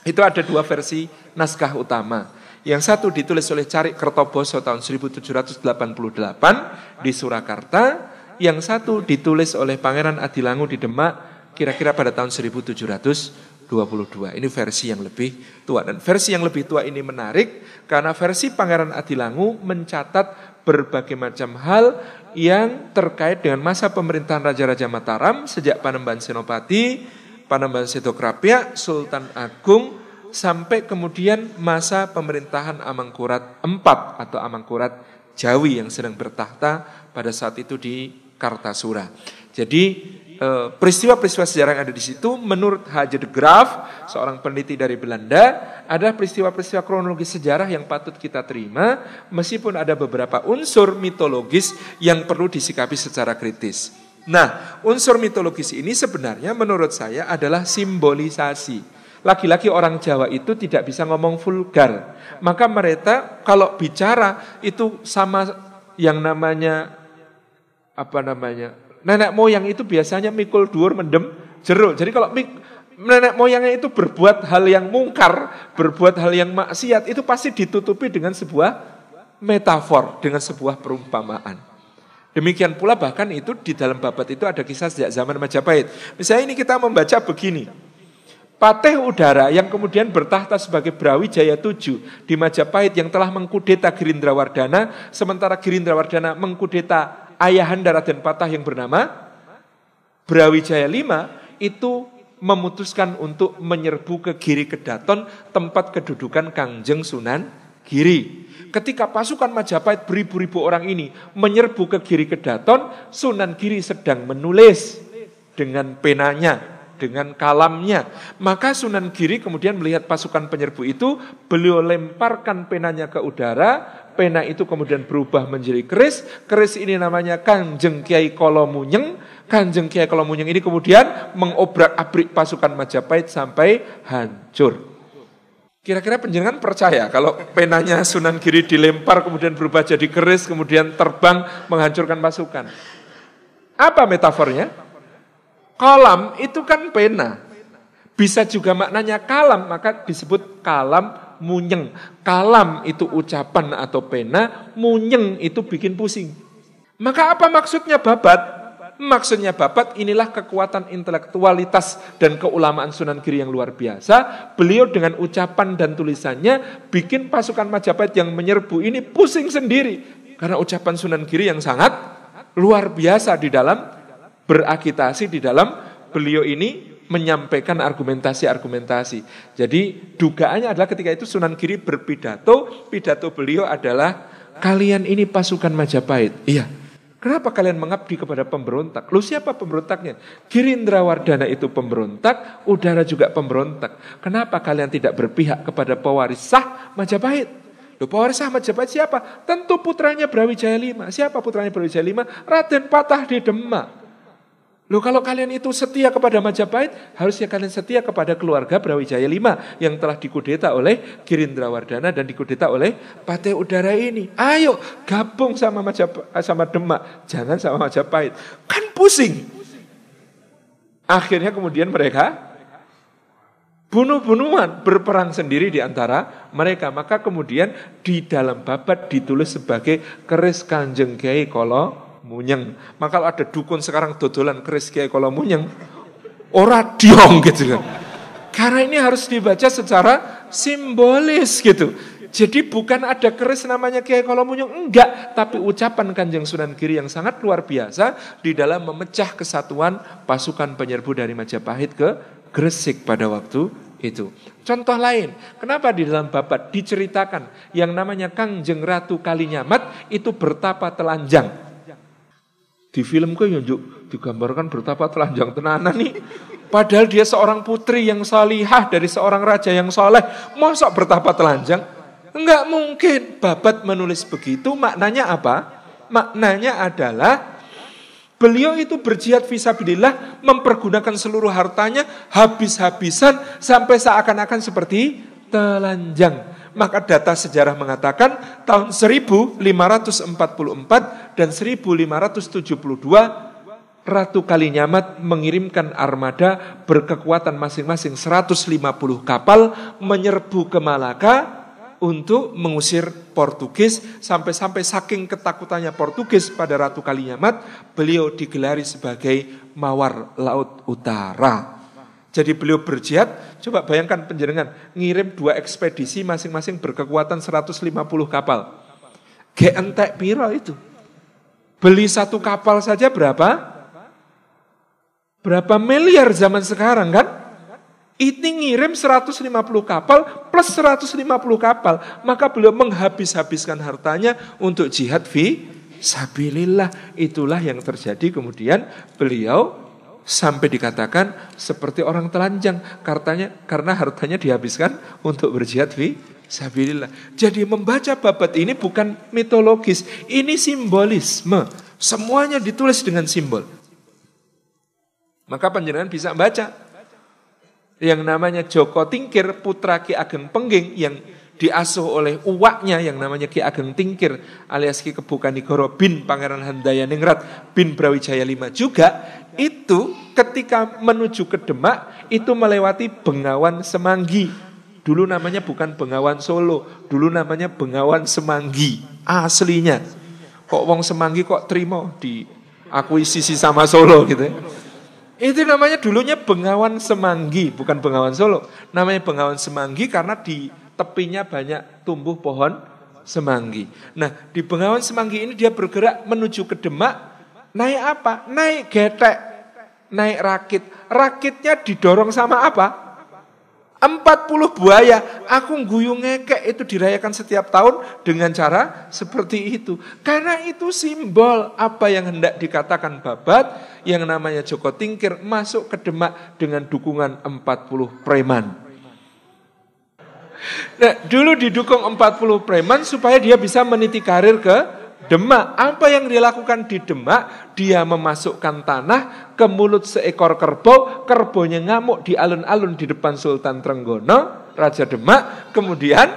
Itu ada dua versi naskah utama. Yang satu ditulis oleh Cari Kertoboso tahun 1788 di Surakarta. Yang satu ditulis oleh Pangeran Adilangu di Demak kira-kira pada tahun 1700 22. Ini versi yang lebih tua. Dan versi yang lebih tua ini menarik karena versi Pangeran Adilangu mencatat berbagai macam hal yang terkait dengan masa pemerintahan Raja-Raja Mataram sejak Panembahan Senopati, Panembahan Setokrapia, Sultan Agung, sampai kemudian masa pemerintahan Amangkurat IV atau Amangkurat Jawi yang sedang bertahta pada saat itu di Kartasura. Jadi peristiwa-peristiwa sejarah yang ada di situ menurut Haji de Graaf, seorang peneliti dari Belanda, ada peristiwa-peristiwa kronologis sejarah yang patut kita terima meskipun ada beberapa unsur mitologis yang perlu disikapi secara kritis. Nah, unsur mitologis ini sebenarnya menurut saya adalah simbolisasi. Laki-laki orang Jawa itu tidak bisa ngomong vulgar. Maka mereka kalau bicara itu sama yang namanya apa namanya nenek moyang itu biasanya mikul dur mendem jeruk. Jadi kalau mik, nenek moyangnya itu berbuat hal yang mungkar, berbuat hal yang maksiat, itu pasti ditutupi dengan sebuah metafor, dengan sebuah perumpamaan. Demikian pula bahkan itu di dalam babat itu ada kisah sejak zaman Majapahit. Misalnya ini kita membaca begini. Pateh udara yang kemudian bertahta sebagai Brawijaya VII di Majapahit yang telah mengkudeta Gerindrawardana, sementara Gerindrawardana mengkudeta ayahanda Raden Patah yang bernama Brawijaya V itu memutuskan untuk menyerbu ke Giri Kedaton, tempat kedudukan Kangjeng Sunan Giri. Ketika pasukan Majapahit beribu-ribu orang ini menyerbu ke Giri Kedaton, Sunan Giri sedang menulis dengan penanya, dengan kalamnya. Maka Sunan Giri kemudian melihat pasukan penyerbu itu, beliau lemparkan penanya ke udara, pena itu kemudian berubah menjadi keris. Keris ini namanya Kanjeng Kiai Kolomunyeng. Kanjeng Kiai Kolomunyeng ini kemudian mengobrak-abrik pasukan Majapahit sampai hancur. Kira-kira penjenengan percaya kalau penanya Sunan Giri dilempar kemudian berubah jadi keris kemudian terbang menghancurkan pasukan. Apa metafornya? Kalam itu kan pena. Bisa juga maknanya kalam, maka disebut kalam munyeng. Kalam itu ucapan atau pena, munyeng itu bikin pusing. Maka apa maksudnya babat? Maksudnya babat inilah kekuatan intelektualitas dan keulamaan Sunan Giri yang luar biasa. Beliau dengan ucapan dan tulisannya bikin pasukan Majapahit yang menyerbu ini pusing sendiri. Karena ucapan Sunan Giri yang sangat luar biasa di dalam berakitasi, di dalam beliau ini menyampaikan argumentasi-argumentasi. Jadi dugaannya adalah ketika itu Sunan Giri berpidato, pidato beliau adalah kalian ini pasukan Majapahit. Iya, Kenapa kalian mengabdi kepada pemberontak? Lu siapa pemberontaknya? Girindra Wardana itu pemberontak, udara juga pemberontak. Kenapa kalian tidak berpihak kepada pewaris sah Majapahit? Lu pewaris sah Majapahit siapa? Tentu putranya Brawijaya V. Siapa putranya Brawijaya V? Raden Patah di Demak. Loh kalau kalian itu setia kepada Majapahit, harusnya kalian setia kepada keluarga Brawijaya V yang telah dikudeta oleh Girindra Wardana dan dikudeta oleh Pate Udara ini. Ayo gabung sama Majapahit, sama Demak, jangan sama Majapahit. Kan pusing. Akhirnya kemudian mereka bunuh-bunuhan, berperang sendiri di antara mereka. Maka kemudian di dalam babat ditulis sebagai keris kanjeng kiai kolo munyeng. Maka ada dukun sekarang dodolan keris kiai kalau munyeng, ora diong gitu kan. Karena ini harus dibaca secara simbolis gitu. Jadi bukan ada keris namanya Kiai Kolomunyung, enggak. Tapi ucapan Kanjeng Sunan Giri yang sangat luar biasa di dalam memecah kesatuan pasukan penyerbu dari Majapahit ke Gresik pada waktu itu. Contoh lain, kenapa di dalam babat diceritakan yang namanya Kangjeng Ratu Kalinyamat itu bertapa telanjang. Di film yang yunjuk digambarkan betapa telanjang tenanan nih. Padahal dia seorang putri yang salihah dari seorang raja yang soleh. Masa bertapa telanjang? Enggak mungkin. Babat menulis begitu maknanya apa? Maknanya adalah beliau itu berjihad visabilillah mempergunakan seluruh hartanya habis-habisan sampai seakan-akan seperti telanjang. Maka data sejarah mengatakan tahun 1544 dan 1572 Ratu Kalinyamat mengirimkan armada berkekuatan masing-masing 150 kapal menyerbu ke Malaka untuk mengusir Portugis sampai-sampai saking ketakutannya Portugis pada Ratu Kalinyamat beliau digelari sebagai Mawar Laut Utara. Jadi beliau berjihad, coba bayangkan penjaringan, ngirim dua ekspedisi masing-masing berkekuatan 150 kapal. Geentek piro itu? Beli satu kapal saja berapa? Berapa miliar zaman sekarang kan? Ini ngirim 150 kapal plus 150 kapal. Maka beliau menghabis-habiskan hartanya untuk jihad fi sabilillah. Itulah yang terjadi kemudian beliau sampai dikatakan seperti orang telanjang kartanya karena hartanya dihabiskan untuk berjihad fi sabilillah. Jadi membaca babat ini bukan mitologis, ini simbolisme. Semuanya ditulis dengan simbol. Maka panjenengan bisa baca yang namanya Joko Tingkir putra Ki Ageng Pengging yang diasuh oleh uaknya yang namanya Ki Ageng Tingkir alias Ki Kebukanigoro bin Pangeran Handaya Ningrat bin Brawijaya V juga itu ketika menuju ke Demak itu melewati Bengawan Semanggi. Dulu namanya bukan Bengawan Solo, dulu namanya Bengawan Semanggi aslinya. Kok wong Semanggi kok terima di akuisisi sama Solo gitu ya. Itu namanya dulunya Bengawan Semanggi, bukan Bengawan Solo. Namanya Bengawan Semanggi karena di tepinya banyak tumbuh pohon semanggi. Nah, di Bengawan Semanggi ini dia bergerak menuju ke Demak. Naik apa? Naik getek, naik rakit. Rakitnya didorong sama apa? 40 buaya. Aku guyu ngekek itu dirayakan setiap tahun dengan cara seperti itu. Karena itu simbol apa yang hendak dikatakan babat yang namanya Joko Tingkir masuk ke Demak dengan dukungan 40 preman. Nah, dulu didukung 40 preman supaya dia bisa meniti karir ke Demak, apa yang dia lakukan di Demak? Dia memasukkan tanah ke mulut seekor kerbau, kerbonya ngamuk di alun-alun di depan Sultan Trenggono, Raja Demak. Kemudian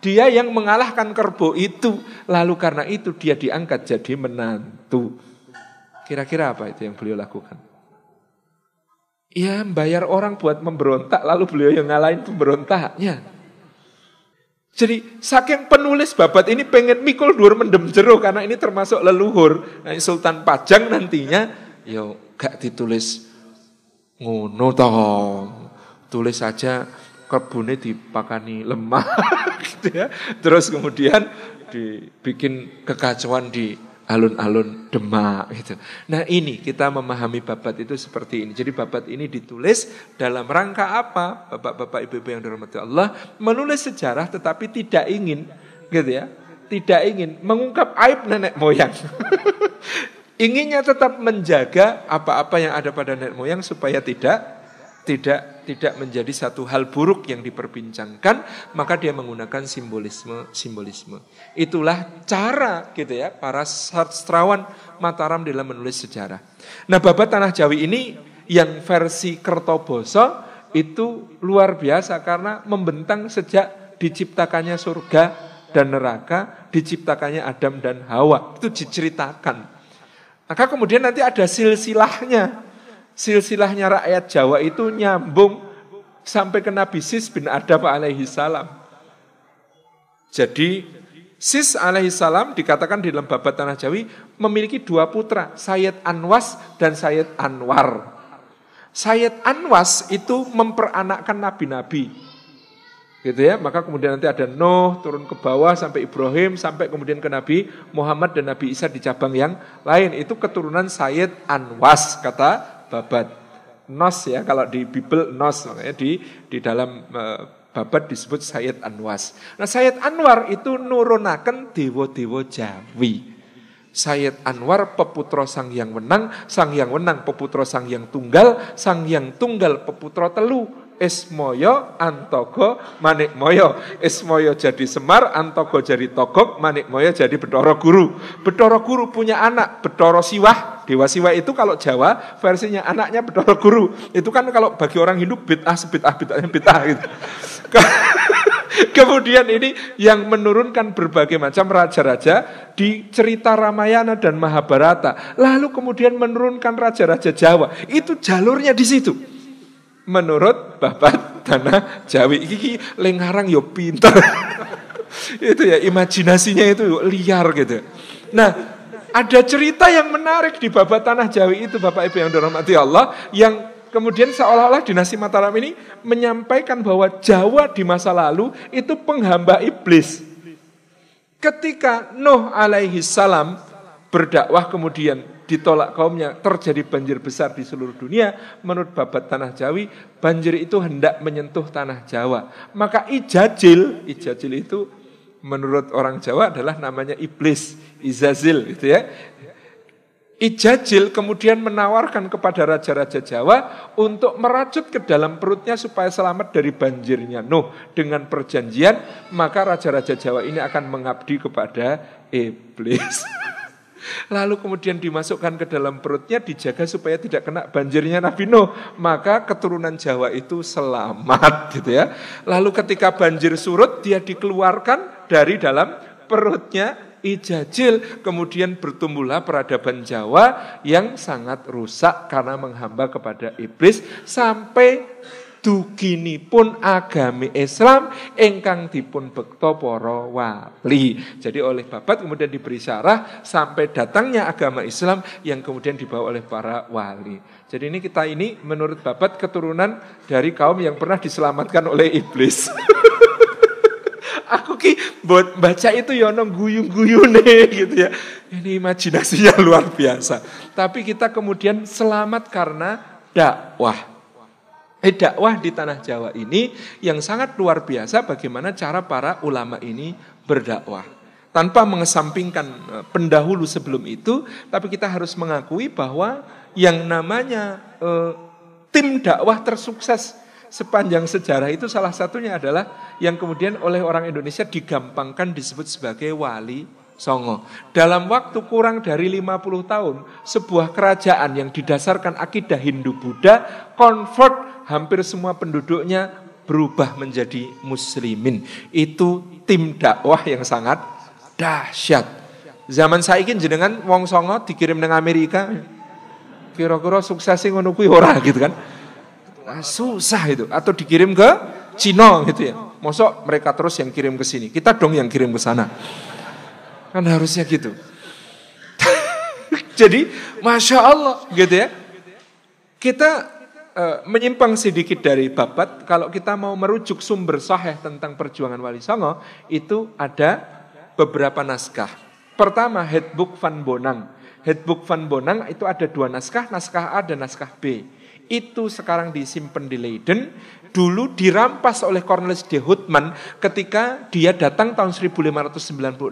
dia yang mengalahkan kerbau itu. Lalu karena itu dia diangkat jadi menantu. Kira-kira apa itu yang beliau lakukan? Ya, bayar orang buat memberontak, lalu beliau yang ngalahin pemberontaknya. Jadi saking penulis babat ini pengen mikul dur mendem jero karena ini termasuk leluhur. Nah, Sultan Pajang nantinya yo gak ditulis ngono toh. Tulis saja kebunnya dipakani lemah gitu ya. Terus kemudian dibikin kekacauan di alun-alun Demak gitu. Nah ini kita memahami babat itu seperti ini. Jadi babat ini ditulis dalam rangka apa? Bapak-bapak ibu-ibu yang dirahmati Allah menulis sejarah tetapi tidak ingin gitu ya. Tidak ingin mengungkap aib nenek moyang. Inginnya tetap menjaga apa-apa yang ada pada nenek moyang supaya tidak tidak tidak menjadi satu hal buruk yang diperbincangkan, maka dia menggunakan simbolisme simbolisme. Itulah cara gitu ya para sastrawan Mataram dalam menulis sejarah. Nah, babat tanah Jawi ini yang versi Kertoboso itu luar biasa karena membentang sejak diciptakannya surga dan neraka, diciptakannya Adam dan Hawa. Itu diceritakan. Maka kemudian nanti ada silsilahnya silsilahnya rakyat Jawa itu nyambung sampai ke Nabi Sis bin Adam alaihi salam. Jadi Sis alaihi salam dikatakan di dalam babat Tanah Jawi memiliki dua putra, Sayyid Anwas dan Sayyid Anwar. Sayyid Anwas itu memperanakkan nabi-nabi. Gitu ya, maka kemudian nanti ada Nuh turun ke bawah sampai Ibrahim sampai kemudian ke Nabi Muhammad dan Nabi Isa di cabang yang lain. Itu keturunan Sayyid Anwas kata babat. Nos ya, kalau di Bible nos, makanya di di dalam uh, babat disebut Sayyid Anwas. Nah Sayyid Anwar itu nurunaken dewa-dewa Jawi. Sayyid Anwar peputra sang yang menang, sang yang menang peputra sang yang tunggal, sang yang tunggal peputra telu, Ismoyo, Antogo, Manikmoyo. Ismoyo jadi Semar, Antogo jadi Togok, Manikmoyo jadi Betoro Guru. Betoro Guru punya anak, Betoro Siwah. Dewa Siwah itu kalau Jawa versinya anaknya Betoro Guru. Itu kan kalau bagi orang Hindu bid'ah sebid'ah bid'ahnya bid'ah gitu. Kemudian ini yang menurunkan berbagai macam raja-raja di cerita Ramayana dan Mahabharata. Lalu kemudian menurunkan raja-raja Jawa. Itu jalurnya di situ menurut Bapak Tanah Jawi iki lengarang yo pinter. itu ya imajinasinya itu liar gitu. Nah, ada cerita yang menarik di Bapak Tanah Jawi itu Bapak Ibu yang dirahmati Allah yang kemudian seolah-olah dinasti Mataram ini menyampaikan bahwa Jawa di masa lalu itu penghamba iblis. Ketika Nuh alaihi salam berdakwah kemudian ditolak kaumnya, terjadi banjir besar di seluruh dunia, menurut babat tanah Jawi, banjir itu hendak menyentuh tanah Jawa. Maka ijajil, ijajil itu menurut orang Jawa adalah namanya iblis, izazil gitu ya. Ijajil kemudian menawarkan kepada raja-raja Jawa untuk merajut ke dalam perutnya supaya selamat dari banjirnya Nuh. Dengan perjanjian, maka raja-raja Jawa ini akan mengabdi kepada iblis. Lalu kemudian dimasukkan ke dalam perutnya dijaga supaya tidak kena banjirnya Nabi Nuh. Maka keturunan Jawa itu selamat gitu ya. Lalu ketika banjir surut dia dikeluarkan dari dalam perutnya Ijajil kemudian bertumbuhlah peradaban Jawa yang sangat rusak karena menghamba kepada iblis sampai pun agami Islam engkang dipun bekto para wali. Jadi oleh babat kemudian diberi syarah sampai datangnya agama Islam yang kemudian dibawa oleh para wali. Jadi ini kita ini menurut babat keturunan dari kaum yang pernah diselamatkan oleh iblis. Aku ki buat baca itu ya guyung-guyune gitu ya. Ini imajinasinya luar biasa. Tapi kita kemudian selamat karena dakwah. Eh, dakwah di tanah Jawa ini yang sangat luar biasa bagaimana cara para ulama ini berdakwah. Tanpa mengesampingkan eh, pendahulu sebelum itu, tapi kita harus mengakui bahwa yang namanya eh, tim dakwah tersukses sepanjang sejarah itu salah satunya adalah yang kemudian oleh orang Indonesia digampangkan disebut sebagai wali Songo. Dalam waktu kurang dari 50 tahun, sebuah kerajaan yang didasarkan akidah Hindu-Buddha convert hampir semua penduduknya berubah menjadi muslimin. Itu tim dakwah yang sangat dahsyat. Zaman saiki jenengan wong songo dikirim nang Amerika. Kira-kira sukses ngono kuwi ora gitu kan. Nah, susah itu atau dikirim ke Cina gitu ya. Mosok mereka terus yang kirim ke sini. Kita dong yang kirim ke sana. Kan harusnya gitu. Jadi, masya Allah, gitu ya. Kita uh, menyimpang sedikit dari babat. Kalau kita mau merujuk sumber sahih tentang perjuangan Wali Songo, itu ada beberapa naskah. Pertama, Headbook Van Bonang. Headbook Van Bonang itu ada dua naskah, naskah A dan naskah B. Itu sekarang disimpan di Leiden dulu dirampas oleh Cornelis de Houtman ketika dia datang tahun 1596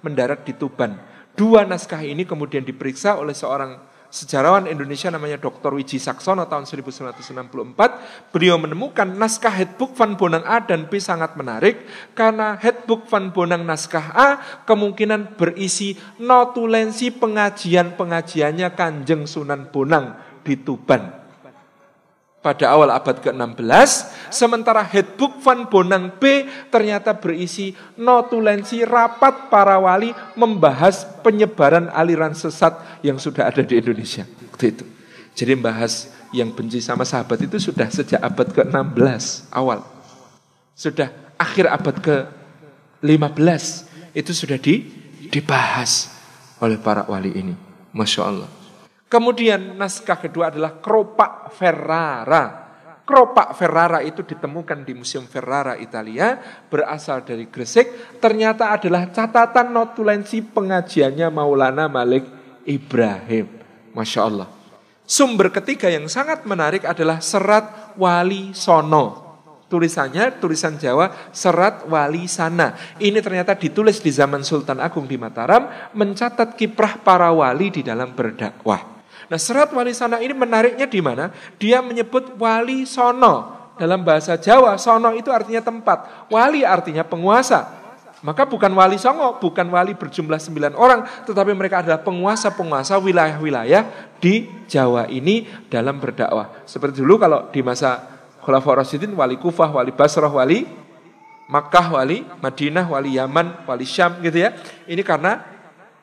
mendarat di Tuban. Dua naskah ini kemudian diperiksa oleh seorang sejarawan Indonesia namanya Dr. Wiji Saksono tahun 1964. Beliau menemukan naskah Headbook Van Bonang A dan B sangat menarik karena Headbook Van Bonang naskah A kemungkinan berisi notulensi pengajian-pengajiannya Kanjeng Sunan Bonang di Tuban pada awal abad ke-16, sementara Headbook Van Bonang B ternyata berisi notulensi rapat para wali membahas penyebaran aliran sesat yang sudah ada di Indonesia. Waktu itu. Jadi membahas yang benci sama sahabat itu sudah sejak abad ke-16 awal. Sudah akhir abad ke-15 itu sudah di, dibahas oleh para wali ini. Masya Allah. Kemudian naskah kedua adalah Kropak Ferrara. Kropak Ferrara itu ditemukan di Museum Ferrara Italia, berasal dari Gresik, ternyata adalah catatan notulensi pengajiannya Maulana Malik Ibrahim. Masya Allah. Sumber ketiga yang sangat menarik adalah Serat Wali Sono. Tulisannya tulisan Jawa Serat Wali Sana. Ini ternyata ditulis di zaman Sultan Agung di Mataram, mencatat kiprah para wali di dalam berdakwah. Nah serat wali sana ini menariknya di mana? Dia menyebut wali sono. Dalam bahasa Jawa, sono itu artinya tempat. Wali artinya penguasa. Maka bukan wali songo, bukan wali berjumlah sembilan orang, tetapi mereka adalah penguasa-penguasa wilayah-wilayah di Jawa ini dalam berdakwah. Seperti dulu kalau di masa Khulafaur Rasyidin, wali Kufah, wali Basrah, wali Makkah, wali Madinah, wali Yaman, wali Syam gitu ya. Ini karena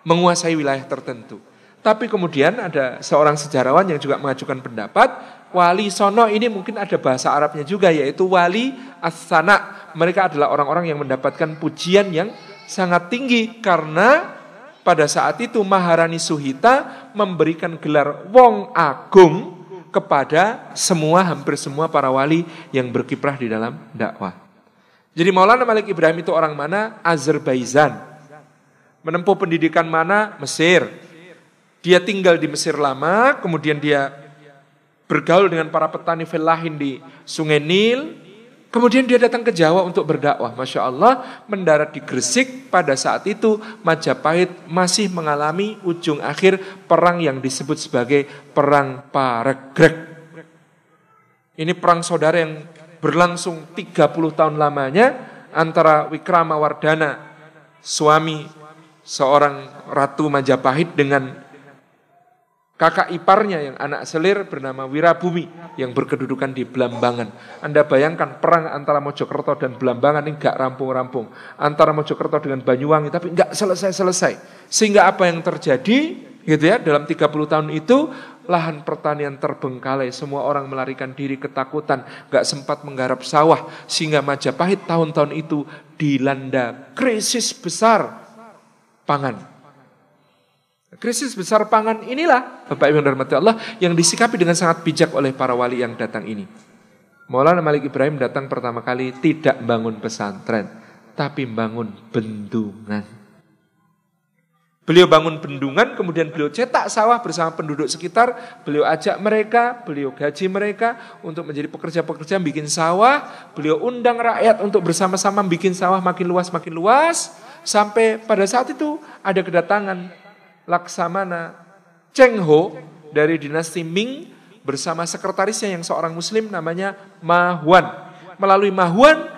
menguasai wilayah tertentu. Tapi kemudian ada seorang sejarawan yang juga mengajukan pendapat, wali sono ini mungkin ada bahasa Arabnya juga, yaitu wali as-sana. Mereka adalah orang-orang yang mendapatkan pujian yang sangat tinggi karena pada saat itu Maharani Suhita memberikan gelar Wong Agung kepada semua hampir semua para wali yang berkiprah di dalam dakwah. Jadi Maulana Malik Ibrahim itu orang mana? Azerbaijan. Menempuh pendidikan mana? Mesir. Dia tinggal di Mesir lama, kemudian dia bergaul dengan para petani felahin di Sungai Nil. Kemudian dia datang ke Jawa untuk berdakwah. Masya Allah, mendarat di Gresik pada saat itu Majapahit masih mengalami ujung akhir perang yang disebut sebagai Perang Paregrek. Ini perang saudara yang berlangsung 30 tahun lamanya antara Wikrama Wardana, suami seorang Ratu Majapahit dengan kakak iparnya yang anak selir bernama Wirabumi yang berkedudukan di Belambangan. Anda bayangkan perang antara Mojokerto dan Belambangan ini gak rampung-rampung. Antara Mojokerto dengan Banyuwangi tapi gak selesai-selesai. Sehingga apa yang terjadi gitu ya dalam 30 tahun itu lahan pertanian terbengkalai semua orang melarikan diri ketakutan gak sempat menggarap sawah sehingga Majapahit tahun-tahun itu dilanda krisis besar pangan Krisis besar pangan inilah, Bapak Ibu yang Allah, yang disikapi dengan sangat bijak oleh para wali yang datang ini. Maulana Malik Ibrahim datang pertama kali tidak bangun pesantren, tapi bangun bendungan. Beliau bangun bendungan, kemudian beliau cetak sawah bersama penduduk sekitar. Beliau ajak mereka, beliau gaji mereka untuk menjadi pekerja-pekerja bikin sawah. Beliau undang rakyat untuk bersama-sama bikin sawah makin luas, makin luas. Sampai pada saat itu ada kedatangan Laksamana Cheng Ho dari dinasti Ming bersama sekretarisnya yang seorang muslim namanya Ma Huan. Melalui Ma Huan,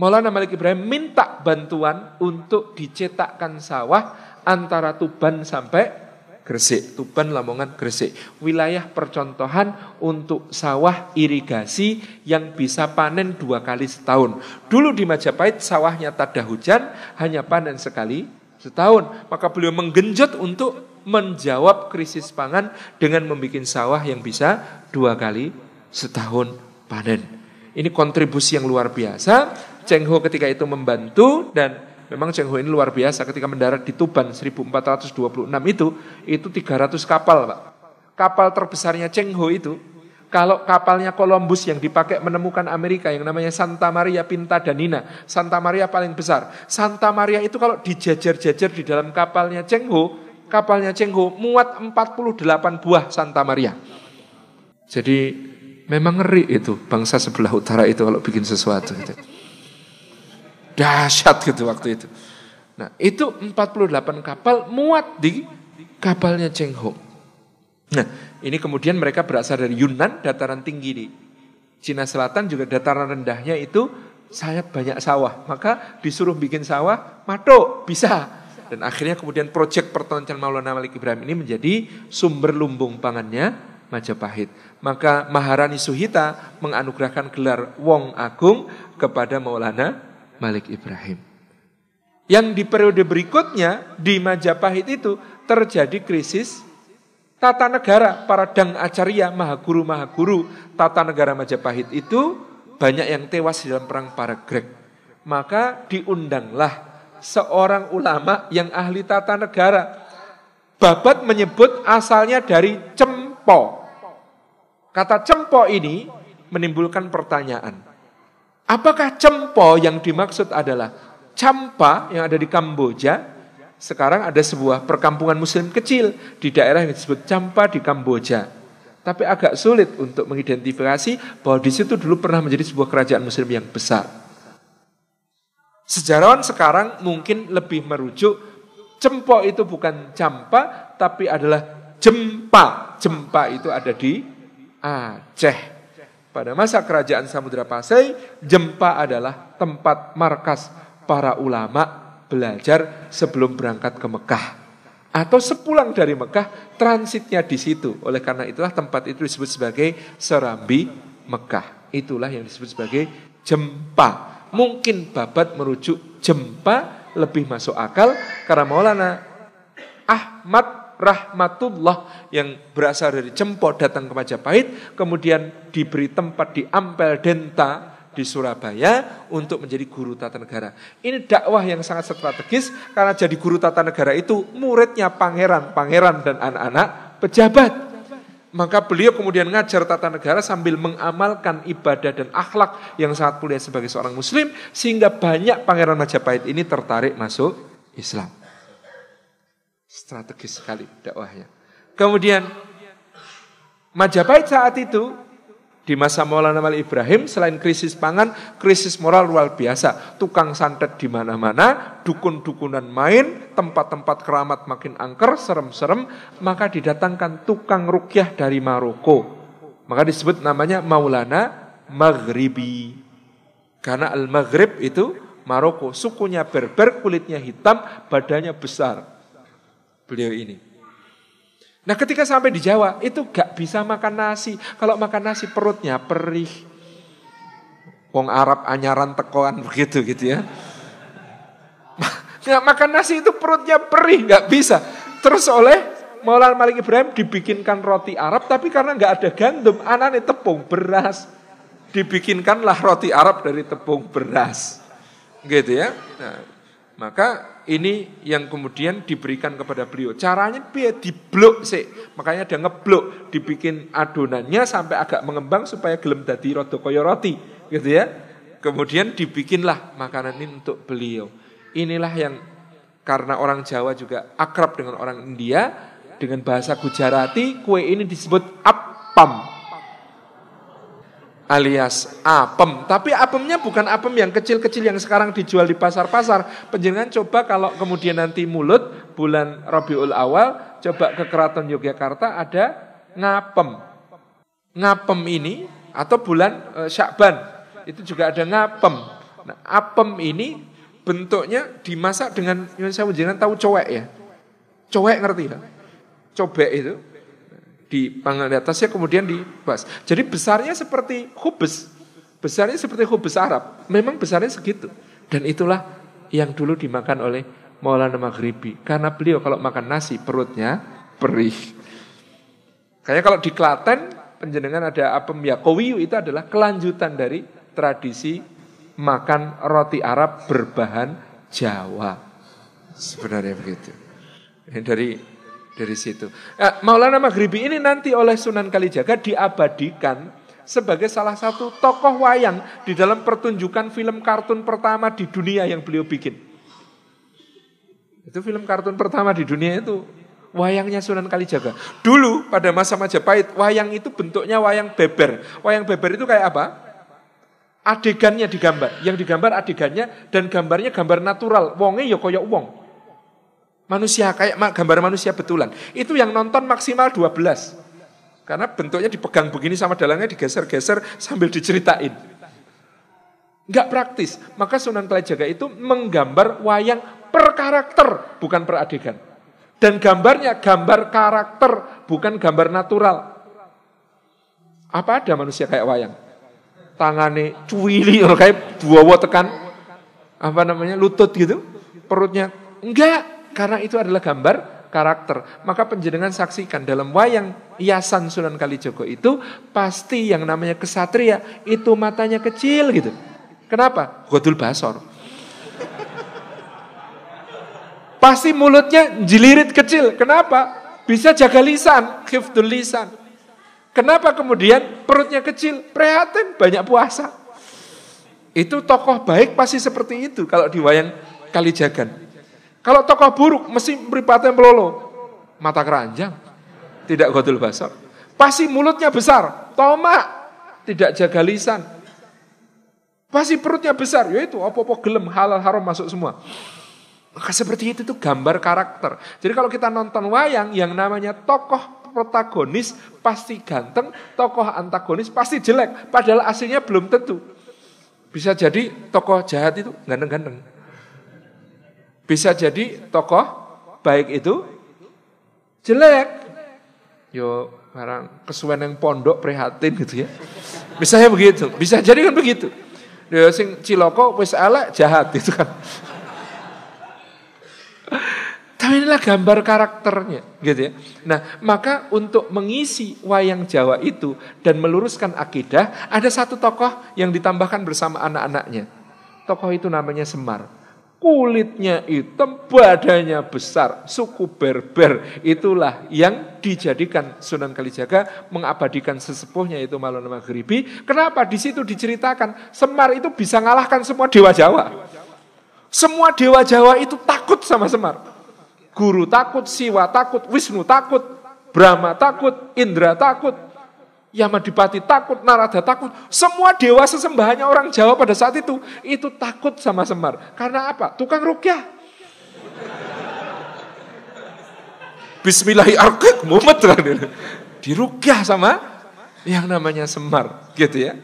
Maulana Malik Ibrahim minta bantuan untuk dicetakkan sawah antara Tuban sampai Gresik, Tuban, Lamongan, Gresik. Wilayah percontohan untuk sawah irigasi yang bisa panen dua kali setahun. Dulu di Majapahit sawahnya tak ada hujan, hanya panen sekali setahun. Maka beliau menggenjot untuk menjawab krisis pangan dengan membuat sawah yang bisa dua kali setahun panen. Ini kontribusi yang luar biasa. Cheng Ho ketika itu membantu dan Memang Cheng Ho ini luar biasa ketika mendarat di Tuban 1426 itu, itu 300 kapal Pak. Kapal terbesarnya Cheng Ho itu, kalau kapalnya Columbus yang dipakai menemukan Amerika yang namanya Santa Maria Pinta Danina, Santa Maria paling besar. Santa Maria itu kalau dijajar-jajar di dalam kapalnya Cheng Ho, kapalnya Cheng Ho muat 48 buah Santa Maria. Jadi memang ngeri itu bangsa sebelah utara itu kalau bikin sesuatu gitu. Dahsyat gitu waktu itu. Nah, itu 48 kapal muat di kapalnya Cheng Ho. Nah, ini kemudian mereka berasal dari Yunan, dataran tinggi di Cina Selatan juga dataran rendahnya itu saya banyak sawah. Maka disuruh bikin sawah, mato, bisa. Dan akhirnya kemudian proyek pertonton Maulana Malik Ibrahim ini menjadi sumber lumbung pangannya Majapahit. Maka Maharani Suhita menganugerahkan gelar Wong Agung kepada Maulana Malik Ibrahim. Yang di periode berikutnya di Majapahit itu terjadi krisis tata negara para dang acarya mahaguru mahaguru tata negara Majapahit itu banyak yang tewas dalam perang para Grek. Maka diundanglah seorang ulama yang ahli tata negara. Babat menyebut asalnya dari cempo. Kata cempo ini menimbulkan pertanyaan. Apakah Cempo yang dimaksud adalah Campa yang ada di Kamboja? Sekarang ada sebuah perkampungan muslim kecil di daerah yang disebut Campa di Kamboja. Tapi agak sulit untuk mengidentifikasi bahwa di situ dulu pernah menjadi sebuah kerajaan muslim yang besar. Sejarawan sekarang mungkin lebih merujuk Cempo itu bukan Campa tapi adalah Jempa. Jempa itu ada di Aceh. Pada masa kerajaan Samudra Pasai, Jempa adalah tempat markas para ulama belajar sebelum berangkat ke Mekah. Atau sepulang dari Mekah, transitnya di situ. Oleh karena itulah tempat itu disebut sebagai Serambi Mekah. Itulah yang disebut sebagai Jempa. Mungkin babat merujuk Jempa lebih masuk akal karena Maulana Ahmad rahmatullah yang berasal dari Cempo datang ke Majapahit, kemudian diberi tempat di Ampel Denta di Surabaya untuk menjadi guru tata negara. Ini dakwah yang sangat strategis karena jadi guru tata negara itu muridnya pangeran-pangeran dan anak-anak pejabat. Maka beliau kemudian ngajar tata negara sambil mengamalkan ibadah dan akhlak yang sangat mulia sebagai seorang muslim sehingga banyak pangeran Majapahit ini tertarik masuk Islam. Strategis sekali dakwahnya. Kemudian Majapahit saat itu di masa Maulana Malik Ibrahim selain krisis pangan, krisis moral luar biasa. Tukang santet di mana-mana, dukun-dukunan main, tempat-tempat keramat makin angker, serem-serem, maka didatangkan tukang rukyah dari Maroko. Maka disebut namanya Maulana Maghribi. Karena Al-Maghrib itu Maroko, sukunya berber, kulitnya hitam, badannya besar beliau ini. Nah ketika sampai di Jawa itu gak bisa makan nasi. Kalau makan nasi perutnya perih. Wong Arab anyaran tekoan begitu gitu ya. Nggak makan nasi itu perutnya perih, gak bisa. Terus oleh Maulana Malik Ibrahim dibikinkan roti Arab, tapi karena nggak ada gandum, anaknya tepung beras. Dibikinkanlah roti Arab dari tepung beras. Gitu ya. Nah, maka ini yang kemudian diberikan kepada beliau. Caranya dia diblok sih. Makanya dia ngeblok, dibikin adonannya sampai agak mengembang supaya gelem dadi koyo roti, gitu ya. Kemudian dibikinlah makanan ini untuk beliau. Inilah yang karena orang Jawa juga akrab dengan orang India, dengan bahasa Gujarati, kue ini disebut appam alias apem. Tapi apemnya bukan apem yang kecil-kecil yang sekarang dijual di pasar-pasar. Penjenengan coba kalau kemudian nanti mulut bulan Rabiul Awal, coba ke Keraton Yogyakarta ada ngapem. Ngapem ini atau bulan e, Syakban itu juga ada ngapem. Nah, apem ini bentuknya dimasak dengan saya jangan tahu cowek ya. Cowek ngerti lah. Cobek itu di atasnya kemudian dibas. Jadi besarnya seperti hubes. Besarnya seperti hubes Arab. Memang besarnya segitu. Dan itulah yang dulu dimakan oleh Maulana Maghribi. Karena beliau kalau makan nasi perutnya perih. Kayak kalau di Klaten penjenengan ada apem yakowiyu itu adalah kelanjutan dari tradisi makan roti Arab berbahan Jawa. Sebenarnya begitu. Dari dari situ. Nah, Maulana Maghribi ini nanti oleh Sunan Kalijaga diabadikan sebagai salah satu tokoh wayang di dalam pertunjukan film kartun pertama di dunia yang beliau bikin. Itu film kartun pertama di dunia itu wayangnya Sunan Kalijaga. Dulu pada masa Majapahit, wayang itu bentuknya wayang beber. Wayang beber itu kayak apa? Adegannya digambar. Yang digambar adegannya dan gambarnya gambar natural. Wonge ya koyok wong. Manusia kayak gambar manusia betulan. Itu yang nonton maksimal 12. Karena bentuknya dipegang begini sama dalangnya digeser-geser sambil diceritain. Enggak praktis. Maka Sunan Kalijaga itu menggambar wayang per karakter, bukan per adegan. Dan gambarnya gambar karakter, bukan gambar natural. Apa ada manusia kayak wayang? Tangannya cuwili, kayak dua tekan apa namanya lutut gitu, perutnya enggak karena itu adalah gambar karakter. Maka penjenengan saksikan dalam wayang hiasan Sunan Kalijogo itu pasti yang namanya kesatria itu matanya kecil gitu. Kenapa? Godul basor. Pasti mulutnya jilirit kecil. Kenapa? Bisa jaga lisan, khifdul lisan. Kenapa kemudian perutnya kecil? Prihatin, banyak puasa. Itu tokoh baik pasti seperti itu kalau di wayang Kalijagan. Kalau tokoh buruk mesti yang pelolo. Mata keranjang. Tidak godul basar. Pasti mulutnya besar. Tomak. Tidak jaga lisan. Pasti perutnya besar. Yaitu apa-apa gelem halal haram masuk semua. Maka seperti itu tuh gambar karakter. Jadi kalau kita nonton wayang yang namanya tokoh protagonis pasti ganteng, tokoh antagonis pasti jelek. Padahal aslinya belum tentu. Bisa jadi tokoh jahat itu ganteng-ganteng. Bisa jadi tokoh baik itu jelek. Yo barang kesuwen yang pondok prihatin gitu ya. Bisa ya begitu. Bisa jadi kan begitu. Yo sing ciloko wis elek jahat itu kan. Tapi inilah gambar karakternya gitu ya. Nah, maka untuk mengisi wayang Jawa itu dan meluruskan akidah, ada satu tokoh yang ditambahkan bersama anak-anaknya. Tokoh itu namanya Semar kulitnya hitam, badannya besar, suku berber. Itulah yang dijadikan Sunan Kalijaga mengabadikan sesepuhnya itu Maulana Maghribi. Kenapa? Di situ diceritakan Semar itu bisa ngalahkan semua dewa Jawa. Semua dewa Jawa itu takut sama Semar. Guru takut, Siwa takut, Wisnu takut, Brahma takut, Indra takut, Yamadipati takut, Narada takut. Semua dewa sesembahannya orang Jawa pada saat itu, itu takut sama Semar. Karena apa? Tukang rukyah. Bismillahirrahmanirrahim. Kan Dirukyah sama yang namanya Semar. Gitu ya.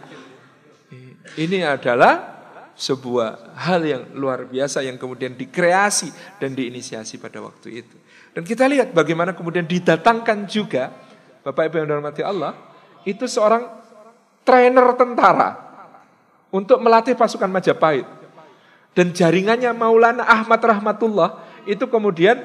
Ini adalah sebuah hal yang luar biasa yang kemudian dikreasi dan diinisiasi pada waktu itu. Dan kita lihat bagaimana kemudian didatangkan juga Bapak Ibu yang dirahmati Allah itu seorang trainer tentara untuk melatih pasukan Majapahit. Dan jaringannya Maulana Ahmad Rahmatullah itu kemudian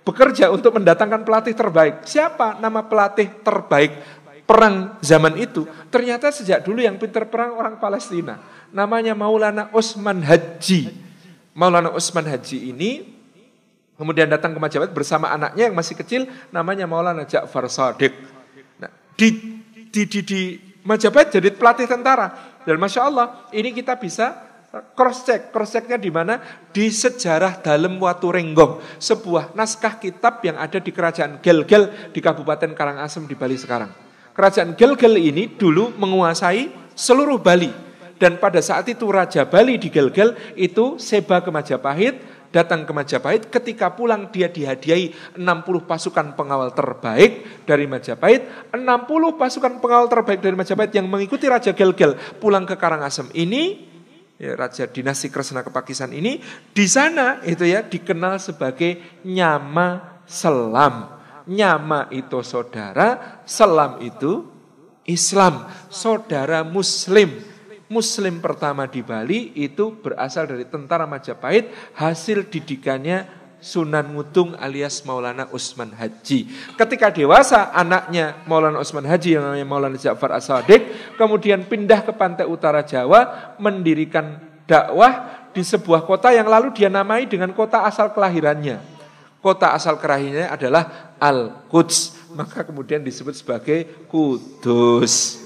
bekerja untuk mendatangkan pelatih terbaik. Siapa nama pelatih terbaik perang zaman itu? Ternyata sejak dulu yang pinter perang orang Palestina. Namanya Maulana Usman Haji. Maulana Usman Haji ini kemudian datang ke Majapahit bersama anaknya yang masih kecil namanya Maulana Ja'far Sadiq. Nah, di di, di, di Majapahit jadi pelatih tentara. Dan Masya Allah ini kita bisa cross check. Cross checknya di mana? Di sejarah dalam Watu Renggong. Sebuah naskah kitab yang ada di kerajaan Gelgel di Kabupaten Karangasem di Bali sekarang. Kerajaan Gelgel ini dulu menguasai seluruh Bali. Dan pada saat itu Raja Bali di Gelgel itu seba ke Majapahit datang ke Majapahit, ketika pulang dia dihadiahi 60 pasukan pengawal terbaik dari Majapahit, 60 pasukan pengawal terbaik dari Majapahit yang mengikuti Raja Gelgel pulang ke Karangasem. Ini ya, raja dinasti Kresna Kepakisan ini di sana itu ya dikenal sebagai Nyama Selam. Nyama itu saudara, Selam itu Islam, saudara Muslim. Muslim pertama di Bali itu berasal dari tentara Majapahit, hasil didikannya Sunan Mutung alias Maulana Usman Haji. Ketika dewasa, anaknya Maulana Usman Haji yang namanya Maulana Ja'far as kemudian pindah ke pantai utara Jawa, mendirikan dakwah di sebuah kota yang lalu dia namai dengan kota asal kelahirannya. Kota asal kelahirannya adalah Al-Quds. Maka kemudian disebut sebagai Kudus.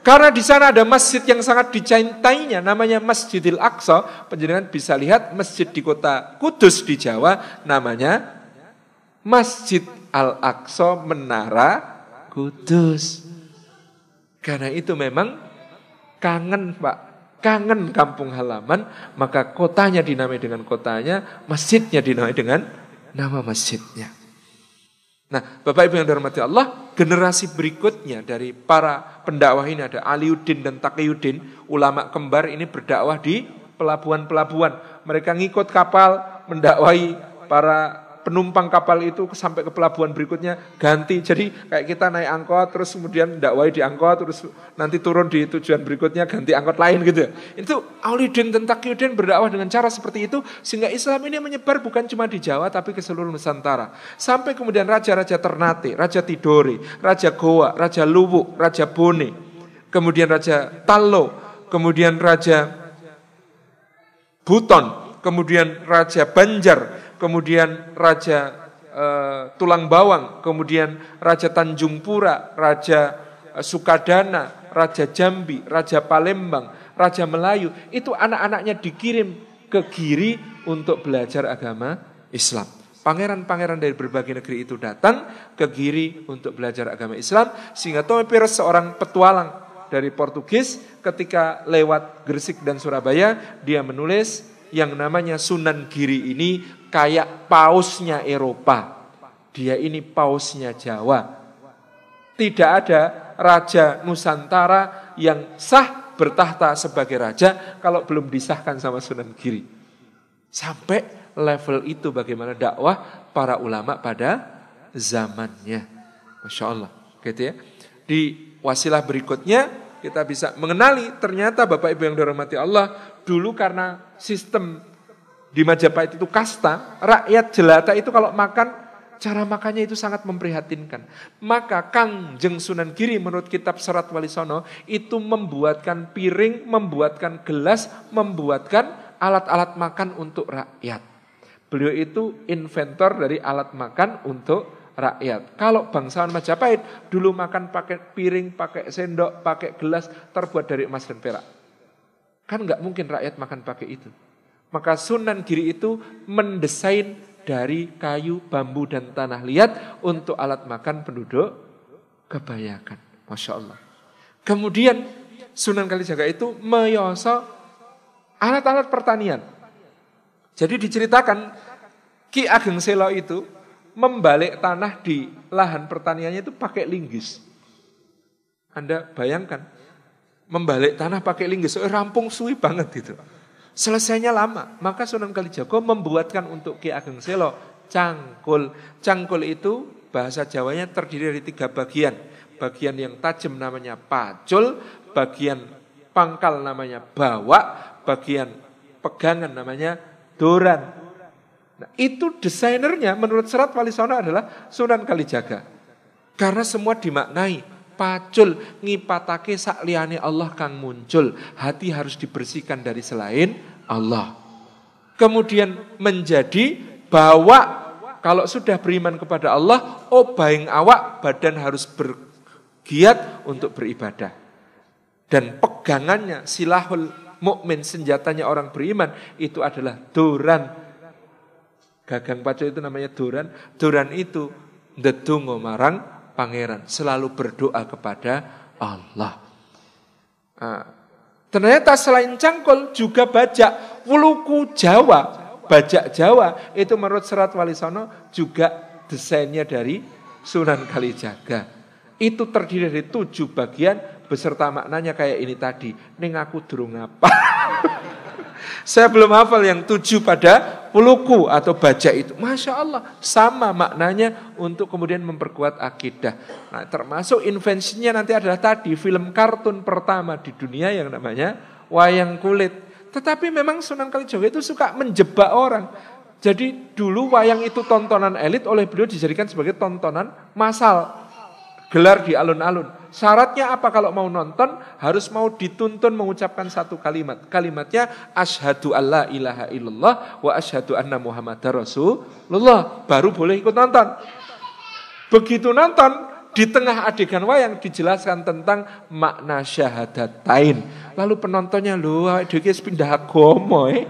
Karena di sana ada masjid yang sangat dicintainya, namanya Masjidil Aqsa. Penjenengan bisa lihat masjid di kota Kudus di Jawa, namanya Masjid Al-Aqsa Menara Kudus. Karena itu memang kangen Pak, kangen kampung halaman, maka kotanya dinamai dengan kotanya, masjidnya dinamai dengan nama masjidnya. Nah, Bapak Ibu yang dihormati Allah, generasi berikutnya dari para pendakwah ini ada Aliuddin dan Taqiyuddin, ulama kembar ini berdakwah di pelabuhan-pelabuhan. Mereka ngikut kapal mendakwahi para penumpang kapal itu sampai ke pelabuhan berikutnya ganti. Jadi kayak kita naik angkot terus kemudian dakwai di angkot terus nanti turun di tujuan berikutnya ganti angkot lain gitu. Itu Aulidin dan Taqiyuddin berdakwah dengan cara seperti itu sehingga Islam ini menyebar bukan cuma di Jawa tapi ke seluruh Nusantara. Sampai kemudian raja-raja Ternate, Raja Tidore, Raja Goa, Raja Luwuk, Raja Bone, kemudian Raja Talo, kemudian Raja Buton, kemudian Raja Banjar, kemudian Raja uh, Tulang Bawang, kemudian Raja Tanjung Pura, Raja uh, Sukadana, Raja Jambi, Raja Palembang, Raja Melayu, itu anak-anaknya dikirim ke Giri untuk belajar agama Islam. Pangeran-pangeran dari berbagai negeri itu datang ke Giri untuk belajar agama Islam sehingga Tommy Pires seorang petualang dari Portugis ketika lewat Gresik dan Surabaya dia menulis yang namanya Sunan Giri ini kayak pausnya Eropa. Dia ini pausnya Jawa. Tidak ada raja Nusantara yang sah bertahta sebagai raja kalau belum disahkan sama Sunan Giri. Sampai level itu bagaimana dakwah para ulama pada zamannya. Masya Allah. Gitu ya. Di wasilah berikutnya kita bisa mengenali ternyata Bapak Ibu yang dirahmati Allah dulu karena sistem di Majapahit itu kasta, rakyat jelata itu kalau makan cara makannya itu sangat memprihatinkan. Maka Kang Jeng Sunan Giri menurut kitab Serat Walisono itu membuatkan piring, membuatkan gelas, membuatkan alat-alat makan untuk rakyat. Beliau itu inventor dari alat makan untuk rakyat. Kalau bangsawan Majapahit dulu makan pakai piring, pakai sendok, pakai gelas terbuat dari emas dan perak. Kan nggak mungkin rakyat makan pakai itu. Maka Sunan Giri itu mendesain dari kayu, bambu, dan tanah liat untuk alat makan penduduk kebanyakan. Masya Allah. Kemudian Sunan Kalijaga itu meyoso alat-alat pertanian. Jadi diceritakan Ki Ageng Selo itu membalik tanah di lahan pertaniannya itu pakai linggis. Anda bayangkan, membalik tanah pakai linggis, oh, rampung suwi banget gitu. Selesainya lama, maka Sunan Kalijaga membuatkan untuk Ki Ageng Selo cangkul. Cangkul itu bahasa Jawanya terdiri dari tiga bagian. Bagian yang tajam namanya pacul, bagian pangkal namanya bawa, bagian pegangan namanya doran. Nah, itu desainernya menurut serat Wali Songo adalah Sunan Kalijaga. Karena semua dimaknai pacul ngipatake sak liyane Allah kang muncul. Hati harus dibersihkan dari selain Allah. Kemudian menjadi bawa kalau sudah beriman kepada Allah, oh baing awak badan harus bergiat untuk beribadah. Dan pegangannya silahul mukmin senjatanya orang beriman itu adalah doran. Gagang pacul itu namanya doran. Doran itu detungo marang pangeran, selalu berdoa kepada Allah. Nah, ternyata selain cangkul juga bajak, wuluku Jawa, bajak Jawa itu menurut Serat Walisono juga desainnya dari Sunan Kalijaga. Itu terdiri dari tujuh bagian beserta maknanya kayak ini tadi. Ning aku durung apa. Saya belum hafal yang tujuh pada puluku atau baca itu. Masya Allah, sama maknanya untuk kemudian memperkuat akidah. Nah, termasuk invensinya nanti adalah tadi film kartun pertama di dunia yang namanya wayang kulit. Tetapi memang Sunan Kalijaga itu suka menjebak orang. Jadi dulu wayang itu tontonan elit oleh beliau dijadikan sebagai tontonan massal. Gelar di alun-alun. Syaratnya apa kalau mau nonton? Harus mau dituntun mengucapkan satu kalimat. Kalimatnya asyhadu alla ilaha illallah wa asyhadu anna muhammadar rasulullah. Baru boleh ikut nonton. Begitu nonton, di tengah adegan wayang dijelaskan tentang makna syahadatain. Lalu penontonnya, lu dia pindah agama eh.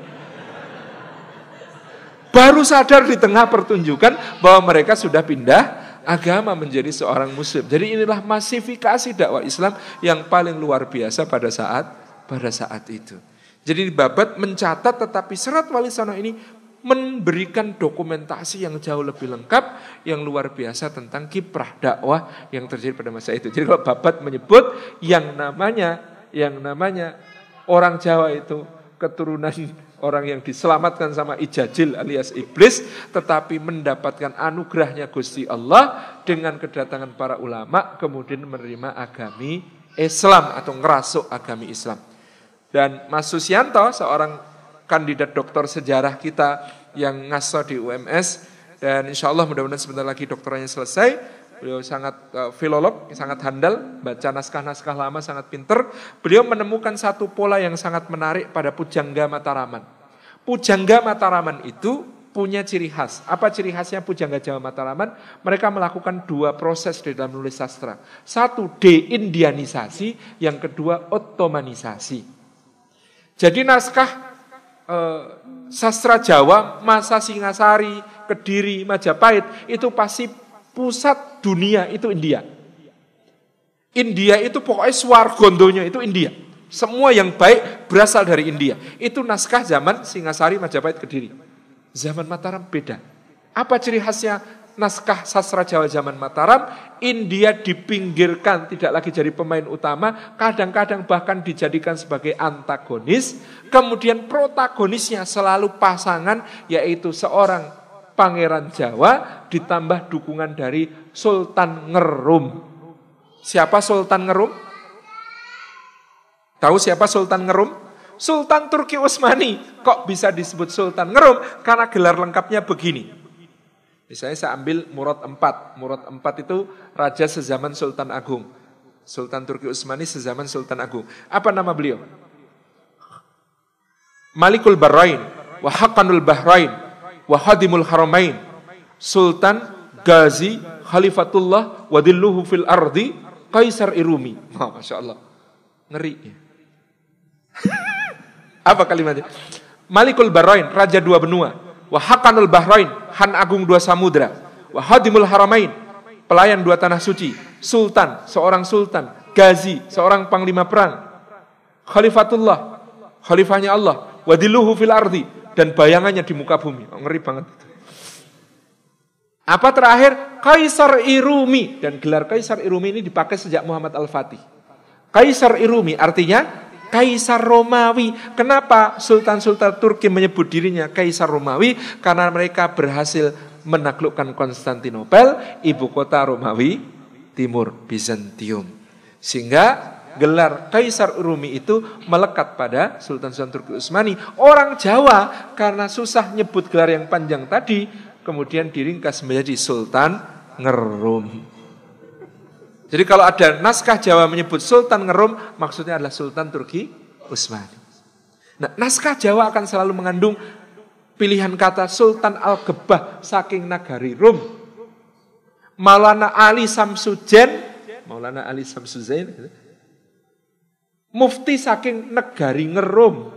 Baru sadar di tengah pertunjukan bahwa mereka sudah pindah agama menjadi seorang muslim. Jadi inilah masifikasi dakwah Islam yang paling luar biasa pada saat pada saat itu. Jadi Babat mencatat tetapi serat wali sono ini memberikan dokumentasi yang jauh lebih lengkap yang luar biasa tentang kiprah dakwah yang terjadi pada masa itu. Jadi kalau Babat menyebut yang namanya yang namanya orang Jawa itu keturunan orang yang diselamatkan sama Ijajil alias iblis tetapi mendapatkan anugerahnya Gusti Allah dengan kedatangan para ulama kemudian menerima agami Islam atau ngerasuk agami Islam. Dan Mas Susianto seorang kandidat doktor sejarah kita yang ngaso di UMS dan insya Allah mudah-mudahan sebentar lagi dokternya selesai Beliau sangat uh, filolog, sangat handal, baca naskah-naskah lama, sangat pinter. Beliau menemukan satu pola yang sangat menarik pada Pujangga Mataraman. Pujangga Mataraman itu punya ciri khas. Apa ciri khasnya Pujangga Jawa Mataraman? Mereka melakukan dua proses di dalam nulis sastra. Satu, deindianisasi. Yang kedua, otomanisasi. Jadi naskah eh, sastra Jawa, masa Singasari, Kediri, Majapahit, itu pasti pusat dunia itu India. India itu pokoknya swargondonya itu India. Semua yang baik berasal dari India. Itu naskah zaman Singasari, Majapahit, Kediri. Zaman Mataram beda. Apa ciri khasnya naskah sastra Jawa zaman Mataram? India dipinggirkan, tidak lagi jadi pemain utama, kadang-kadang bahkan dijadikan sebagai antagonis. Kemudian protagonisnya selalu pasangan, yaitu seorang Pangeran Jawa ditambah dukungan dari Sultan Ngerum. Siapa Sultan Ngerum? Tahu siapa Sultan Ngerum? Sultan Turki Utsmani. Kok bisa disebut Sultan Ngerum? Karena gelar lengkapnya begini. Misalnya saya ambil Murad IV. Murad IV itu raja sezaman Sultan Agung. Sultan Turki Utsmani sezaman Sultan Agung. Apa nama beliau? Malikul Bahrain, Wahakanul Bahrain, Wahadimul Haramain, Sultan Gazi Khalifatullah Wadilluhu fil ardi Kaisar Irumi. Oh, Masya Allah. Ngeri. Apa kalimatnya? Malikul Bahrain, Raja dua benua. Wahakanul Bahrain, Han Agung dua samudra. Wahadimul Haramain, pelayan dua tanah suci. Sultan, seorang sultan. Gazi, seorang panglima perang. Khalifatullah, khalifahnya Allah. Wadilluhu fil ardi, dan bayangannya di muka bumi. Oh, ngeri banget. Apa terakhir? Kaisar Irumi. Dan gelar Kaisar Irumi ini dipakai sejak Muhammad Al-Fatih. Kaisar Irumi artinya Kaisar Romawi. Kenapa Sultan-Sultan Turki menyebut dirinya Kaisar Romawi? Karena mereka berhasil menaklukkan Konstantinopel, ibu kota Romawi Timur, Bizantium. Sehingga gelar Kaisar Urumi itu melekat pada Sultan-Sultan Turki Utsmani. Orang Jawa karena susah nyebut gelar yang panjang tadi, kemudian diringkas menjadi Sultan Ngerum. Jadi kalau ada naskah Jawa menyebut Sultan Ngerum, maksudnya adalah Sultan Turki Utsmani. Nah, naskah Jawa akan selalu mengandung pilihan kata Sultan Al-Gebah saking nagari Rum. Maulana Ali Samsujen, Maulana Ali Samsujen, Mufti saking negari ngerum.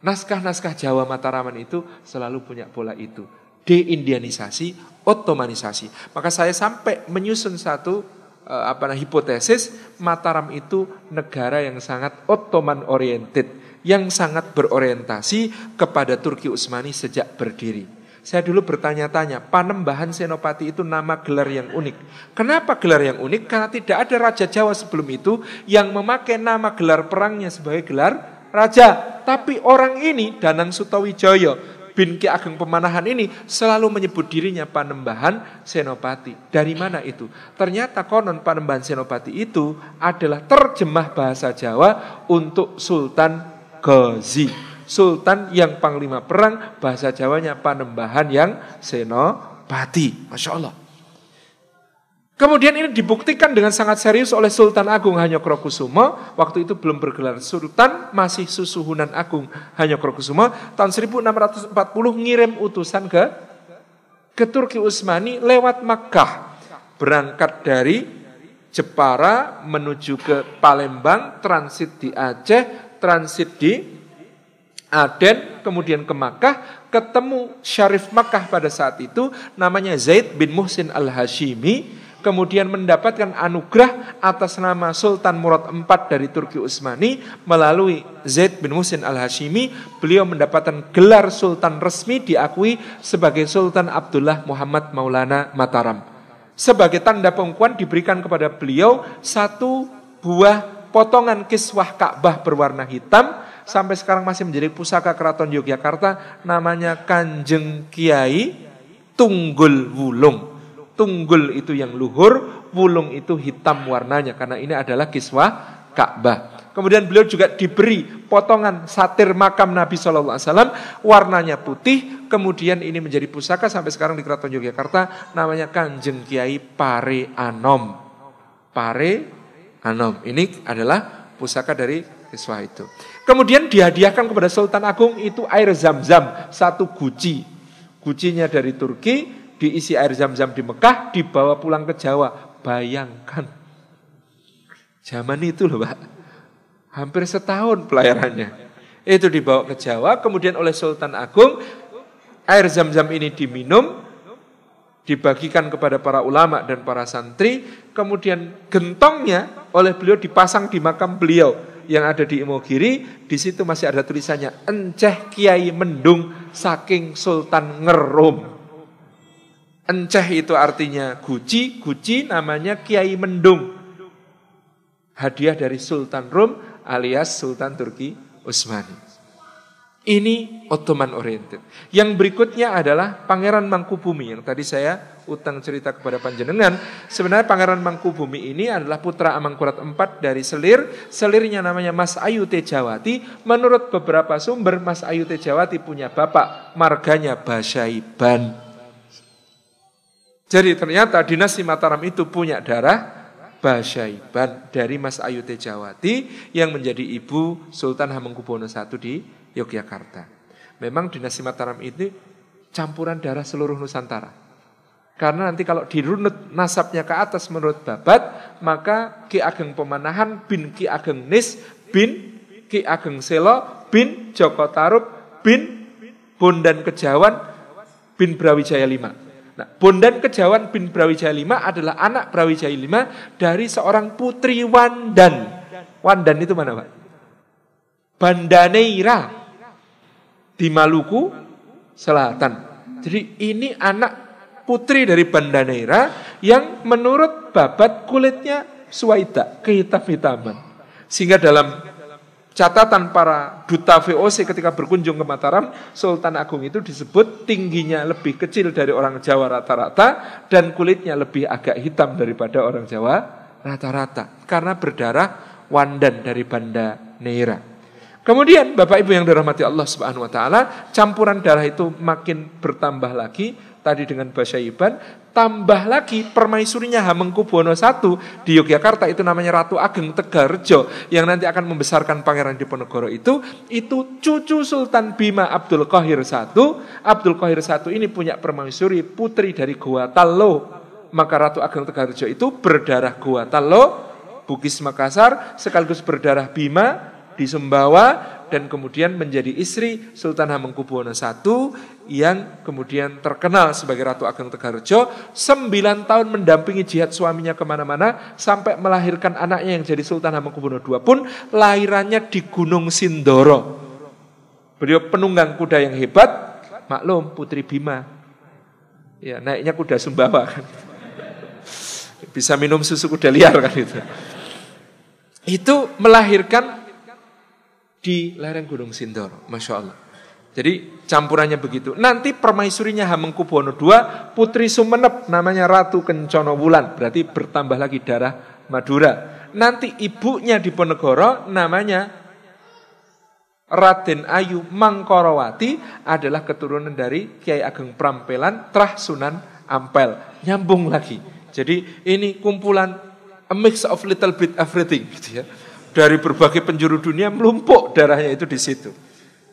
Naskah-naskah Jawa Mataraman itu selalu punya pola itu. Deindianisasi, otomanisasi. Maka saya sampai menyusun satu uh, apa nah, hipotesis Mataram itu negara yang sangat Ottoman oriented, yang sangat berorientasi kepada Turki Utsmani sejak berdiri. Saya dulu bertanya-tanya, Panembahan Senopati itu nama gelar yang unik. Kenapa gelar yang unik? Karena tidak ada Raja Jawa sebelum itu yang memakai nama gelar perangnya sebagai gelar raja. Tapi orang ini, Danang Sutawijaya bin Ki Ageng Pemanahan ini selalu menyebut dirinya Panembahan Senopati. Dari mana itu? Ternyata konon Panembahan Senopati itu adalah terjemah bahasa Jawa untuk Sultan Ghazi. Sultan yang panglima perang, bahasa Jawanya panembahan yang senopati. Masya Allah. Kemudian ini dibuktikan dengan sangat serius oleh Sultan Agung Hanyokrokusumo. Waktu itu belum bergelar Sultan, masih Susuhunan Agung Hanyokrokusumo. Tahun 1640 ngirim utusan ke ke Turki Utsmani lewat Makkah. Berangkat dari Jepara menuju ke Palembang, transit di Aceh, transit di Aden, kemudian ke Makkah, ketemu Syarif Makkah pada saat itu, namanya Zaid bin Muhsin al-Hashimi, kemudian mendapatkan anugerah atas nama Sultan Murad IV dari Turki Utsmani melalui Zaid bin Muhsin al-Hashimi, beliau mendapatkan gelar sultan resmi diakui sebagai Sultan Abdullah Muhammad Maulana Mataram. Sebagai tanda pengukuhan diberikan kepada beliau satu buah potongan kiswah Ka'bah berwarna hitam sampai sekarang masih menjadi pusaka keraton Yogyakarta namanya Kanjeng Kiai Tunggul Wulung. Tunggul itu yang luhur, wulung itu hitam warnanya karena ini adalah kiswah Ka'bah. Kemudian beliau juga diberi potongan satir makam Nabi Shallallahu Alaihi Wasallam warnanya putih. Kemudian ini menjadi pusaka sampai sekarang di Keraton Yogyakarta namanya Kanjeng Kiai Pare Anom. Pare Anom ini adalah pusaka dari kiswah itu. Kemudian dihadiahkan kepada Sultan Agung itu air zam-zam, satu guci. Gucinya dari Turki, diisi air zam-zam di Mekah, dibawa pulang ke Jawa. Bayangkan. Zaman itu loh Pak. Hampir setahun pelayarannya. Itu dibawa ke Jawa, kemudian oleh Sultan Agung, air zam-zam ini diminum, dibagikan kepada para ulama dan para santri, kemudian gentongnya oleh beliau dipasang di makam beliau yang ada di Imogiri, di situ masih ada tulisannya Enceh Kiai Mendung saking Sultan Ngerum. Enceh itu artinya guci, guci namanya Kiai Mendung. Hadiah dari Sultan Rum alias Sultan Turki Utsmani. Ini Ottoman oriented. Yang berikutnya adalah Pangeran Mangkubumi yang tadi saya utang cerita kepada panjenengan. Sebenarnya Pangeran Mangkubumi ini adalah putra Amangkurat IV dari Selir. Selirnya namanya Mas Ayu Tejawati. Menurut beberapa sumber Mas Ayu Tejawati punya bapak marganya Basyaiban. Jadi ternyata dinasti Mataram itu punya darah Basyaiban dari Mas Ayu Tejawati yang menjadi ibu Sultan Hamengkubuwono I di Yogyakarta. Memang dinasti Mataram ini campuran darah seluruh Nusantara. Karena nanti kalau dirunut nasabnya ke atas menurut babat, maka Ki Ageng Pemanahan bin Ki Ageng Nis bin Ki Ageng Selo bin Joko Tarub bin Bondan Kejawan bin Brawijaya V. Nah, Bondan Kejawan bin Brawijaya V adalah anak Brawijaya V dari seorang putri Wandan. Wandan itu mana Pak? Bandaneira di Maluku Selatan. Jadi ini anak putri dari Banda Neira yang menurut babat kulitnya suwaida, kehitam-hitaman. Sehingga dalam catatan para duta VOC ketika berkunjung ke Mataram, Sultan Agung itu disebut tingginya lebih kecil dari orang Jawa rata-rata dan kulitnya lebih agak hitam daripada orang Jawa rata-rata karena berdarah wandan dari Banda Neira. Kemudian Bapak Ibu yang dirahmati Allah Subhanahu wa taala, campuran darah itu makin bertambah lagi tadi dengan bahasa Iban, tambah lagi permaisurinya Hamengkubuwono I di Yogyakarta itu namanya Ratu Ageng Tegarjo yang nanti akan membesarkan Pangeran Diponegoro itu itu cucu Sultan Bima Abdul Qahir I. Abdul Qahir I ini punya permaisuri putri dari Goa Talo. Maka Ratu Ageng Tegarjo itu berdarah Goa Talo, Bugis Makassar sekaligus berdarah Bima di Sumbawa dan kemudian menjadi istri Sultan Hamengkubuwono I yang kemudian terkenal sebagai Ratu Ageng Tegarjo. Sembilan tahun mendampingi jihad suaminya ke mana-mana sampai melahirkan anaknya yang jadi Sultan Hamengkubuwono II pun lahirannya di Gunung Sindoro. Beliau penunggang kuda yang hebat, maklum Putri Bima. Ya, naiknya kuda Sumbawa kan. Bisa minum susu kuda liar kan itu. Itu melahirkan di lereng Gunung Sindoro, Masya Allah. Jadi campurannya begitu. Nanti permaisurinya Hamengkubuwono II, Putri Sumenep namanya Ratu Kencono Wulan. Berarti bertambah lagi darah Madura. Nanti ibunya di Ponegoro namanya Raden Ayu Mangkorowati adalah keturunan dari Kiai Ageng Prampelan Trah Sunan Ampel. Nyambung lagi. Jadi ini kumpulan a mix of little bit everything gitu ya. Dari berbagai penjuru dunia melumpuk darahnya itu di situ.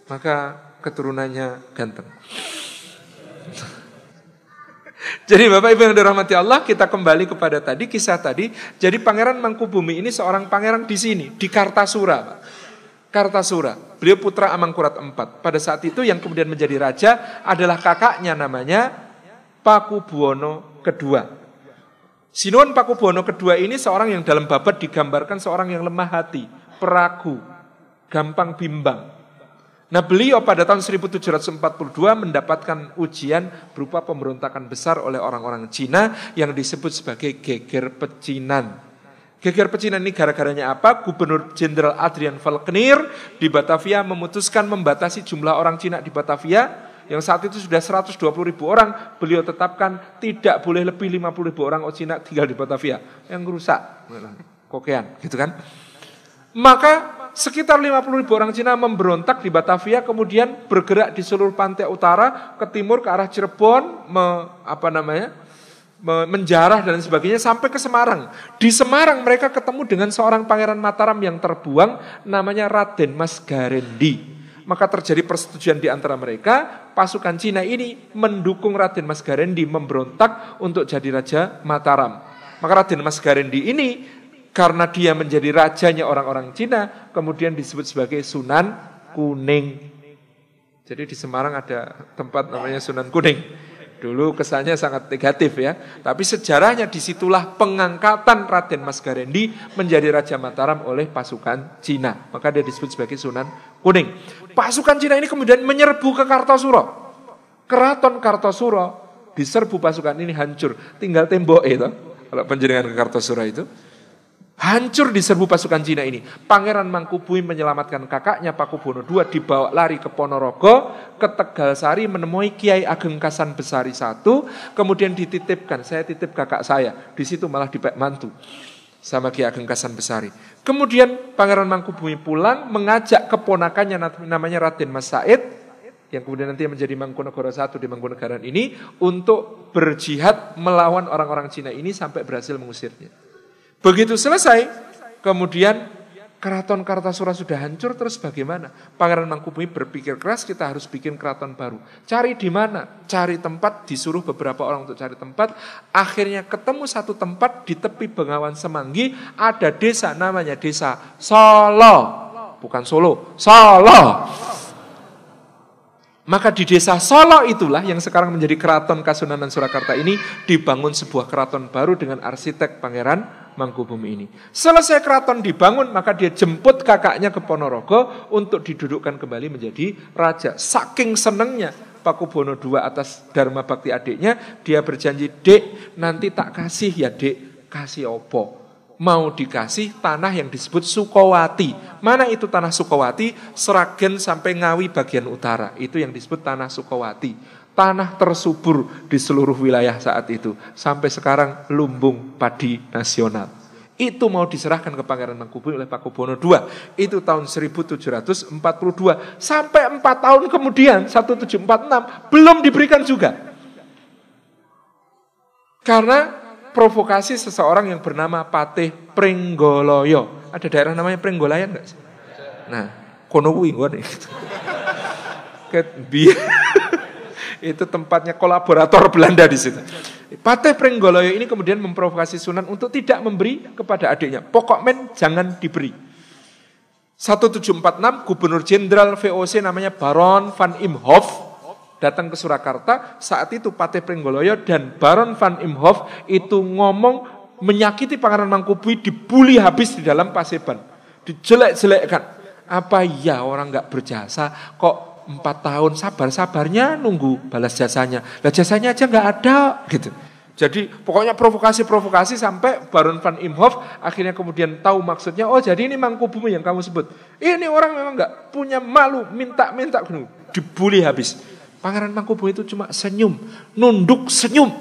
Maka keturunannya ganteng. Jadi Bapak Ibu yang dirahmati Allah, kita kembali kepada tadi kisah tadi. Jadi Pangeran Mangkubumi ini seorang pangeran di sini, di Kartasura, Pak. Kartasura. Beliau putra Amangkurat IV. Pada saat itu yang kemudian menjadi raja adalah kakaknya namanya Pakubuwono II. Sinuan Pakubuwono II ini seorang yang dalam babat digambarkan seorang yang lemah hati, peragu, gampang bimbang. Nah beliau pada tahun 1742 mendapatkan ujian berupa pemberontakan besar oleh orang-orang Cina yang disebut sebagai geger pecinan. Geger pecinan ini gara-garanya apa? Gubernur Jenderal Adrian Falkenir di Batavia memutuskan membatasi jumlah orang Cina di Batavia yang saat itu sudah 120 ribu orang, beliau tetapkan tidak boleh lebih 50 ribu orang Cina tinggal di Batavia. Yang rusak, kokean, gitu kan. Maka sekitar 50 ribu orang Cina memberontak di Batavia, kemudian bergerak di seluruh pantai utara ke timur ke arah Cirebon, me, apa namanya, me, menjarah dan sebagainya sampai ke Semarang. Di Semarang mereka ketemu dengan seorang pangeran Mataram yang terbuang, namanya Raden Mas Garendi. Maka terjadi persetujuan di antara mereka, pasukan Cina ini mendukung Raden Mas Garendi memberontak untuk jadi Raja Mataram. Maka Raden Mas Garendi ini karena dia menjadi rajanya orang-orang Cina, kemudian disebut sebagai Sunan Kuning. Jadi di Semarang ada tempat namanya Sunan Kuning. Dulu kesannya sangat negatif ya. Tapi sejarahnya di situlah pengangkatan Raden Mas Garendi menjadi Raja Mataram oleh pasukan Cina. Maka dia disebut sebagai Sunan Kuning. Pasukan Cina ini kemudian menyerbu ke Kartosuro. Keraton Kartosuro diserbu pasukan ini hancur. Tinggal tembok itu. Kalau penjaringan ke Kartosuro itu. Hancur diserbu pasukan Cina ini. Pangeran Mangkubumi menyelamatkan kakaknya Pakubono II dibawa lari ke Ponorogo, ke Tegal Sari menemui Kiai Ageng Kasan Besari satu, kemudian dititipkan, saya titip kakak saya. Di situ malah dipek mantu sama Kiai Ageng Kasan Besari. Kemudian Pangeran Mangkubumi pulang mengajak keponakannya namanya Raden Mas Said yang kemudian nanti menjadi Mangkunegara satu di Mangkunegaran ini untuk berjihad melawan orang-orang Cina ini sampai berhasil mengusirnya. Begitu selesai, kemudian keraton Kartasura sudah hancur, terus bagaimana? Pangeran Mangkubumi berpikir keras, kita harus bikin keraton baru. Cari di mana? Cari tempat, disuruh beberapa orang untuk cari tempat. Akhirnya ketemu satu tempat di tepi Bengawan Semanggi, ada desa namanya desa Solo. Bukan Solo, Solo. Maka di desa Solo itulah yang sekarang menjadi keraton Kasunanan Surakarta ini dibangun sebuah keraton baru dengan arsitek Pangeran Mangkubumi ini. Selesai keraton dibangun, maka dia jemput kakaknya ke Ponorogo untuk didudukkan kembali menjadi raja. Saking senengnya Pakubono II atas Dharma Bakti adiknya, dia berjanji, dek nanti tak kasih ya dek, kasih opo. Mau dikasih tanah yang disebut Sukowati. Mana itu tanah Sukowati? Seragen sampai Ngawi bagian utara. Itu yang disebut tanah Sukowati tanah tersubur di seluruh wilayah saat itu. Sampai sekarang lumbung padi nasional. Itu mau diserahkan ke Pangeran Mangkubumi oleh Pakubono II. Itu tahun 1742. Sampai 4 tahun kemudian, 1746, belum diberikan juga. Karena provokasi seseorang yang bernama Patih Pringgoloyo. Ada daerah namanya Pringgolayan enggak sih? Nah, kono kuwi itu tempatnya kolaborator Belanda di situ. Pateh Prenggoloyo ini kemudian memprovokasi Sunan untuk tidak memberi kepada adiknya. Pokok men jangan diberi. 1746 Gubernur Jenderal VOC namanya Baron van Imhoff datang ke Surakarta. Saat itu Pateh Prenggoloyo dan Baron van Imhoff itu ngomong menyakiti Pangeran Mangkubumi dibully habis di dalam Paseban. Dijelek-jelekkan. Apa ya orang nggak berjasa kok empat tahun sabar-sabarnya nunggu balas jasanya. Lah jasanya aja nggak ada gitu. Jadi pokoknya provokasi-provokasi sampai Baron van Imhoff akhirnya kemudian tahu maksudnya. Oh jadi ini Mangkubumi yang kamu sebut. Ini orang memang nggak punya malu, minta-minta dibully habis. Pangeran Mangkubumi itu cuma senyum, nunduk senyum.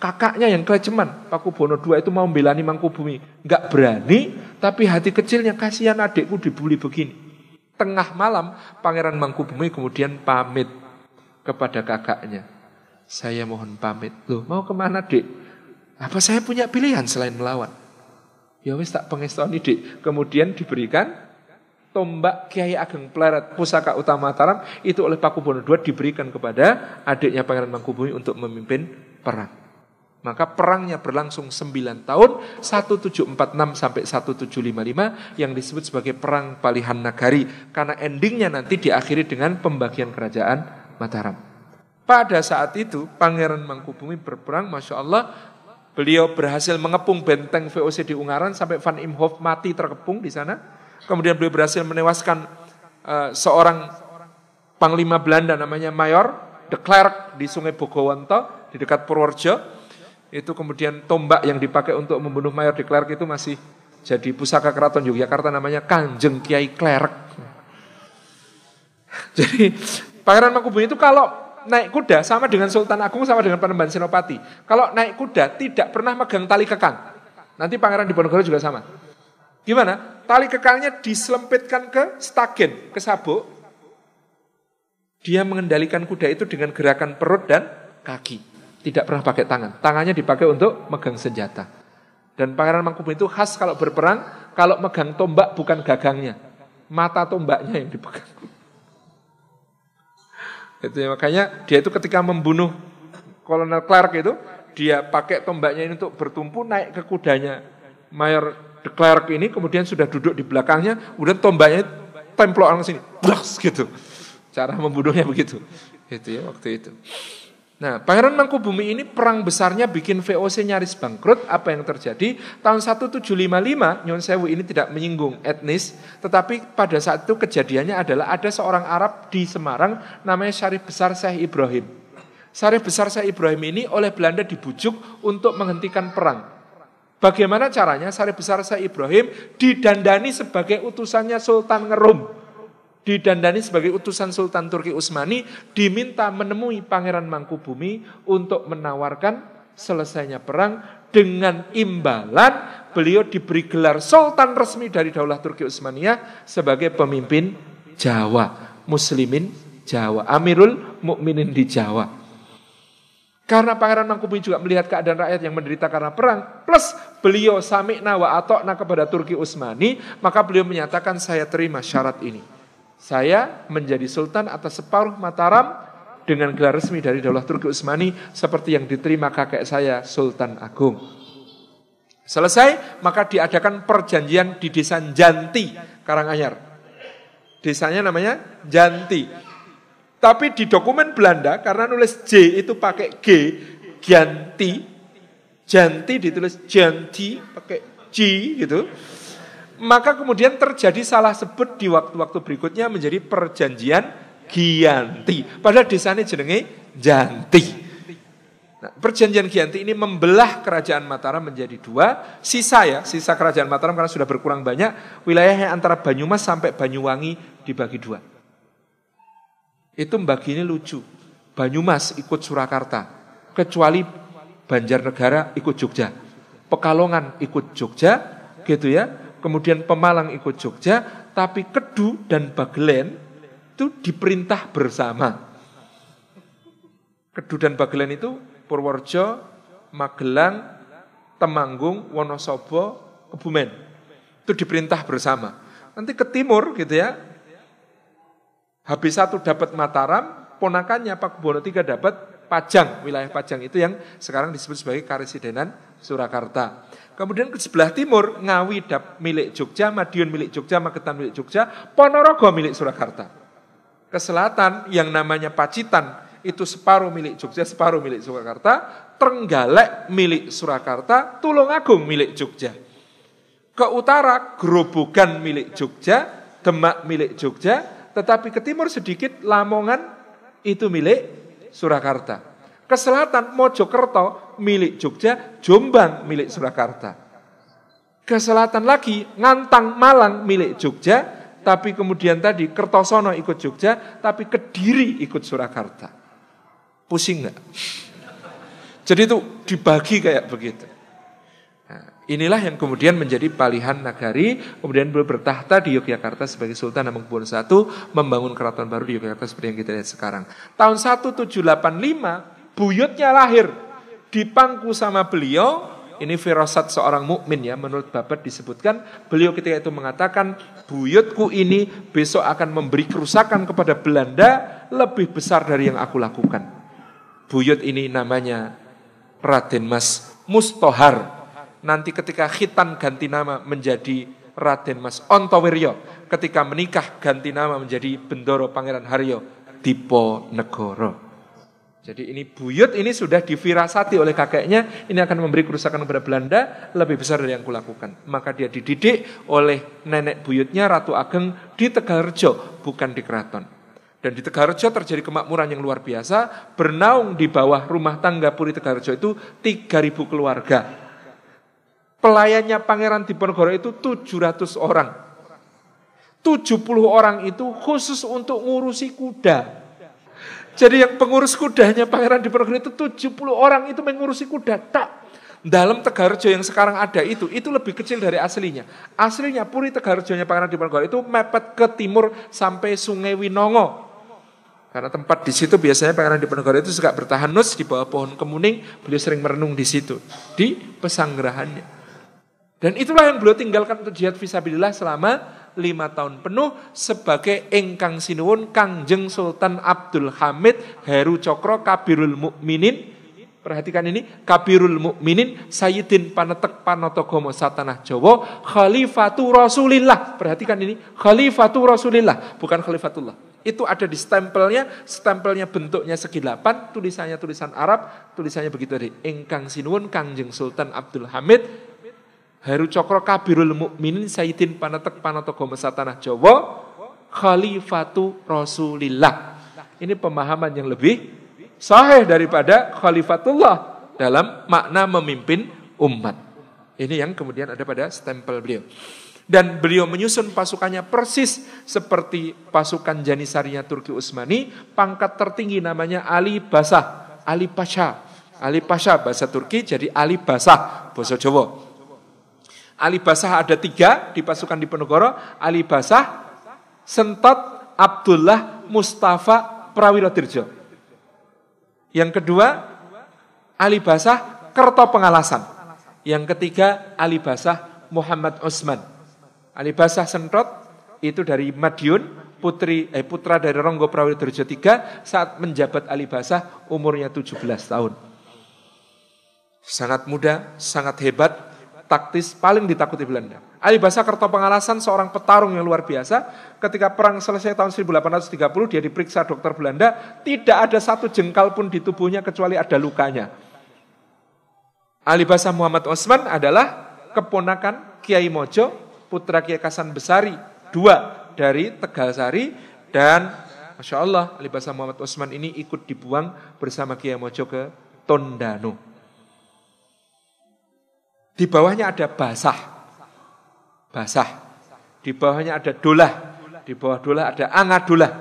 Kakaknya yang keleceman, Pakubono II itu mau belani Mangkubumi. Nggak berani, tapi hati kecilnya kasihan adikku dibully begini. Tengah malam, Pangeran Mangkubumi kemudian pamit kepada kakaknya saya mohon pamit. Loh, mau ke mana dek? Apa saya punya pilihan selain melawan? Ya wis tak pengestoni dek. Kemudian diberikan tombak Kiai Ageng Pleret pusaka utama Mataram itu oleh Pakubono II diberikan kepada adiknya Pangeran Mangkubumi untuk memimpin perang. Maka perangnya berlangsung 9 tahun 1746 sampai 1755 yang disebut sebagai perang Palihan Nagari karena endingnya nanti diakhiri dengan pembagian kerajaan Mataram. Pada saat itu Pangeran Mangkubumi berperang, Masya Allah, beliau berhasil mengepung benteng VOC di Ungaran sampai Van Imhoff mati terkepung di sana. Kemudian beliau berhasil menewaskan uh, seorang panglima Belanda namanya Mayor de Klerk di Sungai Bogowonto di dekat Purworejo. Itu kemudian tombak yang dipakai untuk membunuh Mayor de Klerk itu masih jadi pusaka keraton Yogyakarta namanya Kanjeng Kiai Klerk. Jadi Pangeran Mangkubumi itu kalau naik kuda sama dengan Sultan Agung sama dengan Panembahan Senopati. Kalau naik kuda tidak pernah megang tali kekang. Nanti Pangeran Diponegoro juga sama. Gimana? Tali kekangnya diselempitkan ke stagen, ke sabuk. Dia mengendalikan kuda itu dengan gerakan perut dan kaki. Tidak pernah pakai tangan. Tangannya dipakai untuk megang senjata. Dan Pangeran Mangkubumi itu khas kalau berperang, kalau megang tombak bukan gagangnya. Mata tombaknya yang dipegang. Itu ya, makanya dia itu ketika membunuh Kolonel Clark itu, dia pakai tombaknya ini untuk bertumpu naik ke kudanya Mayor de Klerk ini, kemudian sudah duduk di belakangnya, kemudian tombaknya templok orang sini, blas gitu. Cara membunuhnya begitu. Itu ya waktu itu. Nah, Pangeran Mangkubumi ini perang besarnya bikin VOC nyaris bangkrut. Apa yang terjadi? Tahun 1755, Nyon Sewu ini tidak menyinggung etnis, tetapi pada saat itu kejadiannya adalah ada seorang Arab di Semarang namanya Syarif Besar Syekh Ibrahim. Syarif Besar Syekh Ibrahim ini oleh Belanda dibujuk untuk menghentikan perang. Bagaimana caranya? Syarif Besar Syekh Ibrahim didandani sebagai utusannya Sultan Ngerum didandani sebagai utusan Sultan Turki Utsmani diminta menemui Pangeran Mangkubumi untuk menawarkan selesainya perang dengan imbalan beliau diberi gelar sultan resmi dari Daulah Turki Utsmaniyah sebagai pemimpin Jawa, muslimin Jawa, Amirul Mukminin di Jawa. Karena Pangeran Mangkubumi juga melihat keadaan rakyat yang menderita karena perang, plus beliau sami'na wa atokna kepada Turki Utsmani, maka beliau menyatakan saya terima syarat ini. Saya menjadi sultan atas separuh Mataram dengan gelar resmi dari Daulah Turki Utsmani seperti yang diterima kakek saya Sultan Agung. Selesai, maka diadakan perjanjian di desa Janti, Karanganyar. Desanya namanya Janti. Tapi di dokumen Belanda, karena nulis J itu pakai G, Janti. Janti ditulis Janti, pakai J gitu maka kemudian terjadi salah sebut di waktu-waktu berikutnya menjadi perjanjian Gianti. Padahal desanya jenenge Janti. Nah, perjanjian Gianti ini membelah kerajaan Mataram menjadi dua. Sisa ya, sisa kerajaan Mataram karena sudah berkurang banyak, wilayahnya antara Banyumas sampai Banyuwangi dibagi dua. Itu mbagi ini lucu. Banyumas ikut Surakarta, kecuali Banjarnegara ikut Jogja. Pekalongan ikut Jogja, gitu ya kemudian Pemalang ikut Jogja, tapi Kedu dan Bagelen itu diperintah bersama. Kedu dan Bagelen itu Purworejo, Magelang, Temanggung, Wonosobo, Kebumen. Itu diperintah bersama. Nanti ke timur gitu ya. Habis satu dapat Mataram, ponakannya Pak Bono III dapat Pajang, wilayah Pajang itu yang sekarang disebut sebagai Karesidenan Surakarta. Kemudian ke sebelah timur, Ngawi dap milik Jogja, Madiun milik Jogja, Magetan milik Jogja, Ponorogo milik Surakarta. Ke selatan yang namanya Pacitan, itu separuh milik Jogja, separuh milik Surakarta, Trenggalek milik Surakarta, Tulungagung milik Jogja. Ke utara, Grobogan milik Jogja, Demak milik Jogja, Tetapi ke timur sedikit Lamongan itu milik Surakarta. Ke selatan Mojokerto milik Jogja, Jombang milik Surakarta. Ke selatan lagi Ngantang Malang milik Jogja, tapi kemudian tadi Kertosono ikut Jogja, tapi Kediri ikut Surakarta. Pusing nggak? Jadi itu dibagi kayak begitu. Inilah yang kemudian menjadi palihan nagari, kemudian beliau bertahta di Yogyakarta sebagai Sultan Hamengkubuwono I, membangun keraton baru di Yogyakarta seperti yang kita lihat sekarang. Tahun 1785 buyutnya lahir di pangku sama beliau ini firasat seorang mukmin ya menurut Babat disebutkan beliau ketika itu mengatakan buyutku ini besok akan memberi kerusakan kepada Belanda lebih besar dari yang aku lakukan. Buyut ini namanya Raden Mas Mustohar. Nanti ketika khitan ganti nama menjadi Raden Mas Ontowiryo. Ketika menikah ganti nama menjadi Bendoro Pangeran Haryo Dipo Negoro. Jadi ini buyut ini sudah difirasati oleh kakeknya, ini akan memberi kerusakan kepada Belanda lebih besar dari yang kulakukan. Maka dia dididik oleh nenek buyutnya Ratu Ageng di Tegalrejo, bukan di keraton. Dan di Tegalrejo terjadi kemakmuran yang luar biasa, bernaung di bawah rumah tangga Puri Tegalrejo itu 3000 keluarga. Pelayannya Pangeran Diponegoro itu 700 orang. 70 orang itu khusus untuk ngurusi kuda. Jadi yang pengurus kudanya Pangeran Diponegoro itu 70 orang itu mengurusi kuda. Tak. Dalam Tegarjo yang sekarang ada itu, itu lebih kecil dari aslinya. Aslinya Puri Tegarjonya Pangeran Diponegoro itu mepet ke timur sampai Sungai Winongo. Karena tempat di situ biasanya Pangeran Diponegoro itu suka bertahanus di bawah pohon kemuning, beliau sering merenung di situ, di pesanggerahannya. Dan itulah yang beliau tinggalkan untuk jihad visabilillah selama lima tahun penuh sebagai engkang sinuwun Kangjeng Sultan Abdul Hamid Heru Cokro Kabirul Mukminin. Perhatikan ini Kabirul Mukminin Sayyidin Panetek Panotogomo Satanah Jawa Khalifatu Rasulillah. Perhatikan ini Khalifatu Rasulillah bukan Khalifatullah. Itu ada di stempelnya, stempelnya bentuknya segi delapan, tulisannya tulisan Arab, tulisannya begitu dari Engkang Sinuwun Kangjeng Sultan Abdul Hamid Heru Cokro Kabirul Mukminin Sayyidin Panatek Panatogo Tanah Jawa Khalifatu Rasulillah. Ini pemahaman yang lebih sahih daripada Khalifatullah dalam makna memimpin umat. Ini yang kemudian ada pada stempel beliau. Dan beliau menyusun pasukannya persis seperti pasukan Janisarinya Turki Utsmani, pangkat tertinggi namanya Ali Basah, Ali Pasha. Ali Pasha bahasa Turki jadi Ali Basah bahasa Jawa. Ali Basah ada tiga di pasukan di Penogoro. Ali Basah, Sentot, Abdullah, Mustafa, Prawirodirjo. Yang kedua, Ali Basah, Kerto Pengalasan. Yang ketiga, Ali Basah, Muhammad Osman. Ali Basah Sentot itu dari Madiun, putri eh, putra dari Ronggo Prawirodirjo III saat menjabat Ali Basah umurnya 17 tahun. Sangat muda, sangat hebat, taktis paling ditakuti Belanda. Ali Basa Kerto Pengalasan seorang petarung yang luar biasa. Ketika perang selesai tahun 1830 dia diperiksa dokter Belanda, tidak ada satu jengkal pun di tubuhnya kecuali ada lukanya. Ali Basa Muhammad Osman adalah keponakan Kiai Mojo, putra Kiai Kasan Besari, dua dari Tegalsari dan Masya Allah Ali Basa Muhammad Osman ini ikut dibuang bersama Kiai Mojo ke Tondano. Di bawahnya ada basah. Basah. Di bawahnya ada dolah. Di bawah dolah ada angadolah.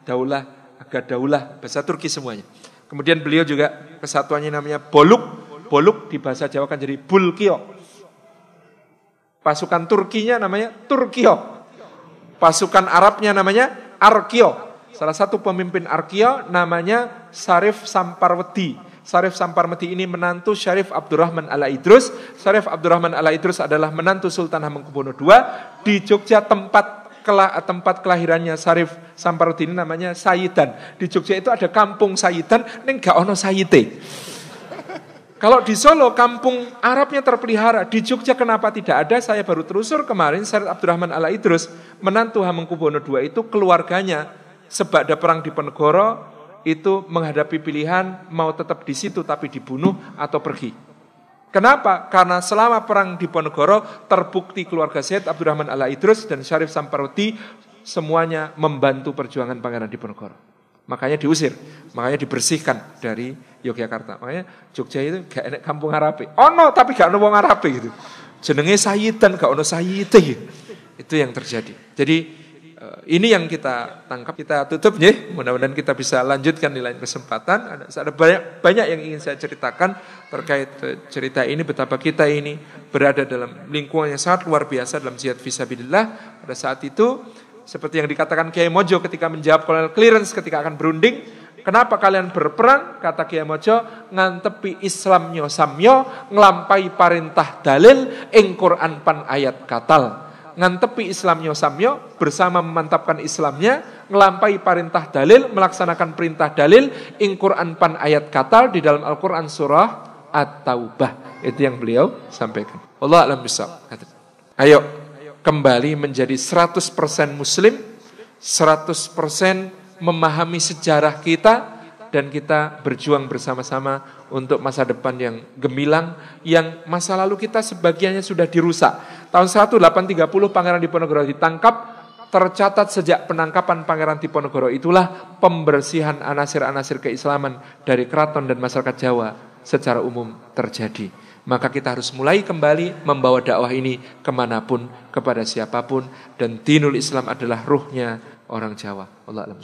Daulah, agak daulah, bahasa Turki semuanya. Kemudian beliau juga kesatuannya namanya boluk. Boluk di bahasa Jawa kan jadi bulkio. Pasukan Turkinya namanya Turkio. Pasukan Arabnya namanya Arkio. Salah satu pemimpin Arkio namanya Sarif Samparwedi. Syarif Samparmeti ini menantu Syarif Abdurrahman Ala Idrus. Syarif Abdurrahman Ala Idrus adalah menantu Sultan Hamengkubuwono II. Di Jogja tempat tempat kelahirannya Syarif Samparmeti ini namanya Sayidan. Di Jogja itu ada kampung Sayidan, ini gak ono Sayite. Kalau di Solo kampung Arabnya terpelihara, di Jogja kenapa tidak ada? Saya baru terusur kemarin Syarif Abdurrahman Ala Idrus, menantu Hamengkubuwono II itu keluarganya sebab ada perang di Penegoro, itu menghadapi pilihan mau tetap di situ tapi dibunuh atau pergi. Kenapa? Karena selama perang di Ponegoro terbukti keluarga Syed Abdurrahman Ala Idrus dan Syarif Samparwati semuanya membantu perjuangan Pangeran Diponegoro. Makanya diusir, makanya dibersihkan dari Yogyakarta. Makanya Jogja itu gak enak kampung Arabe. Oh no, tapi gak ada wong Arabe gitu. Jenenge Sayidan, gak ono Sayite. Itu yang terjadi. Jadi ini yang kita tangkap, kita tutup ya. Mudah-mudahan kita bisa lanjutkan di lain kesempatan. Ada, ada banyak banyak yang ingin saya ceritakan terkait eh, cerita ini betapa kita ini berada dalam lingkungan yang sangat luar biasa dalam jihad visabilillah. Pada saat itu seperti yang dikatakan Kiai Mojo ketika menjawab kolonel clearance ketika akan berunding, kenapa kalian berperang? Kata Kiai Mojo, ngantepi Islamnya samyo, ngelampai perintah dalil, ing Quran pan ayat katal. Ngantepi Islamnya samyo, bersama memantapkan Islamnya, ngelampai perintah dalil, melaksanakan perintah dalil, ing Quran pan ayat katal di dalam Al-Quran surah At-Taubah. Itu yang beliau sampaikan. Allah alam bisa. Ayo, kembali menjadi 100% muslim, 100% memahami sejarah kita dan kita berjuang bersama-sama untuk masa depan yang gemilang yang masa lalu kita sebagiannya sudah dirusak. Tahun 1830 Pangeran Diponegoro ditangkap tercatat sejak penangkapan Pangeran Diponegoro itulah pembersihan anasir-anasir keislaman dari keraton dan masyarakat Jawa secara umum terjadi maka kita harus mulai kembali membawa dakwah ini ke mana pun, kepada siapa pun. Dan dinul Islam adalah ruhnya orang Jawa. Allah alam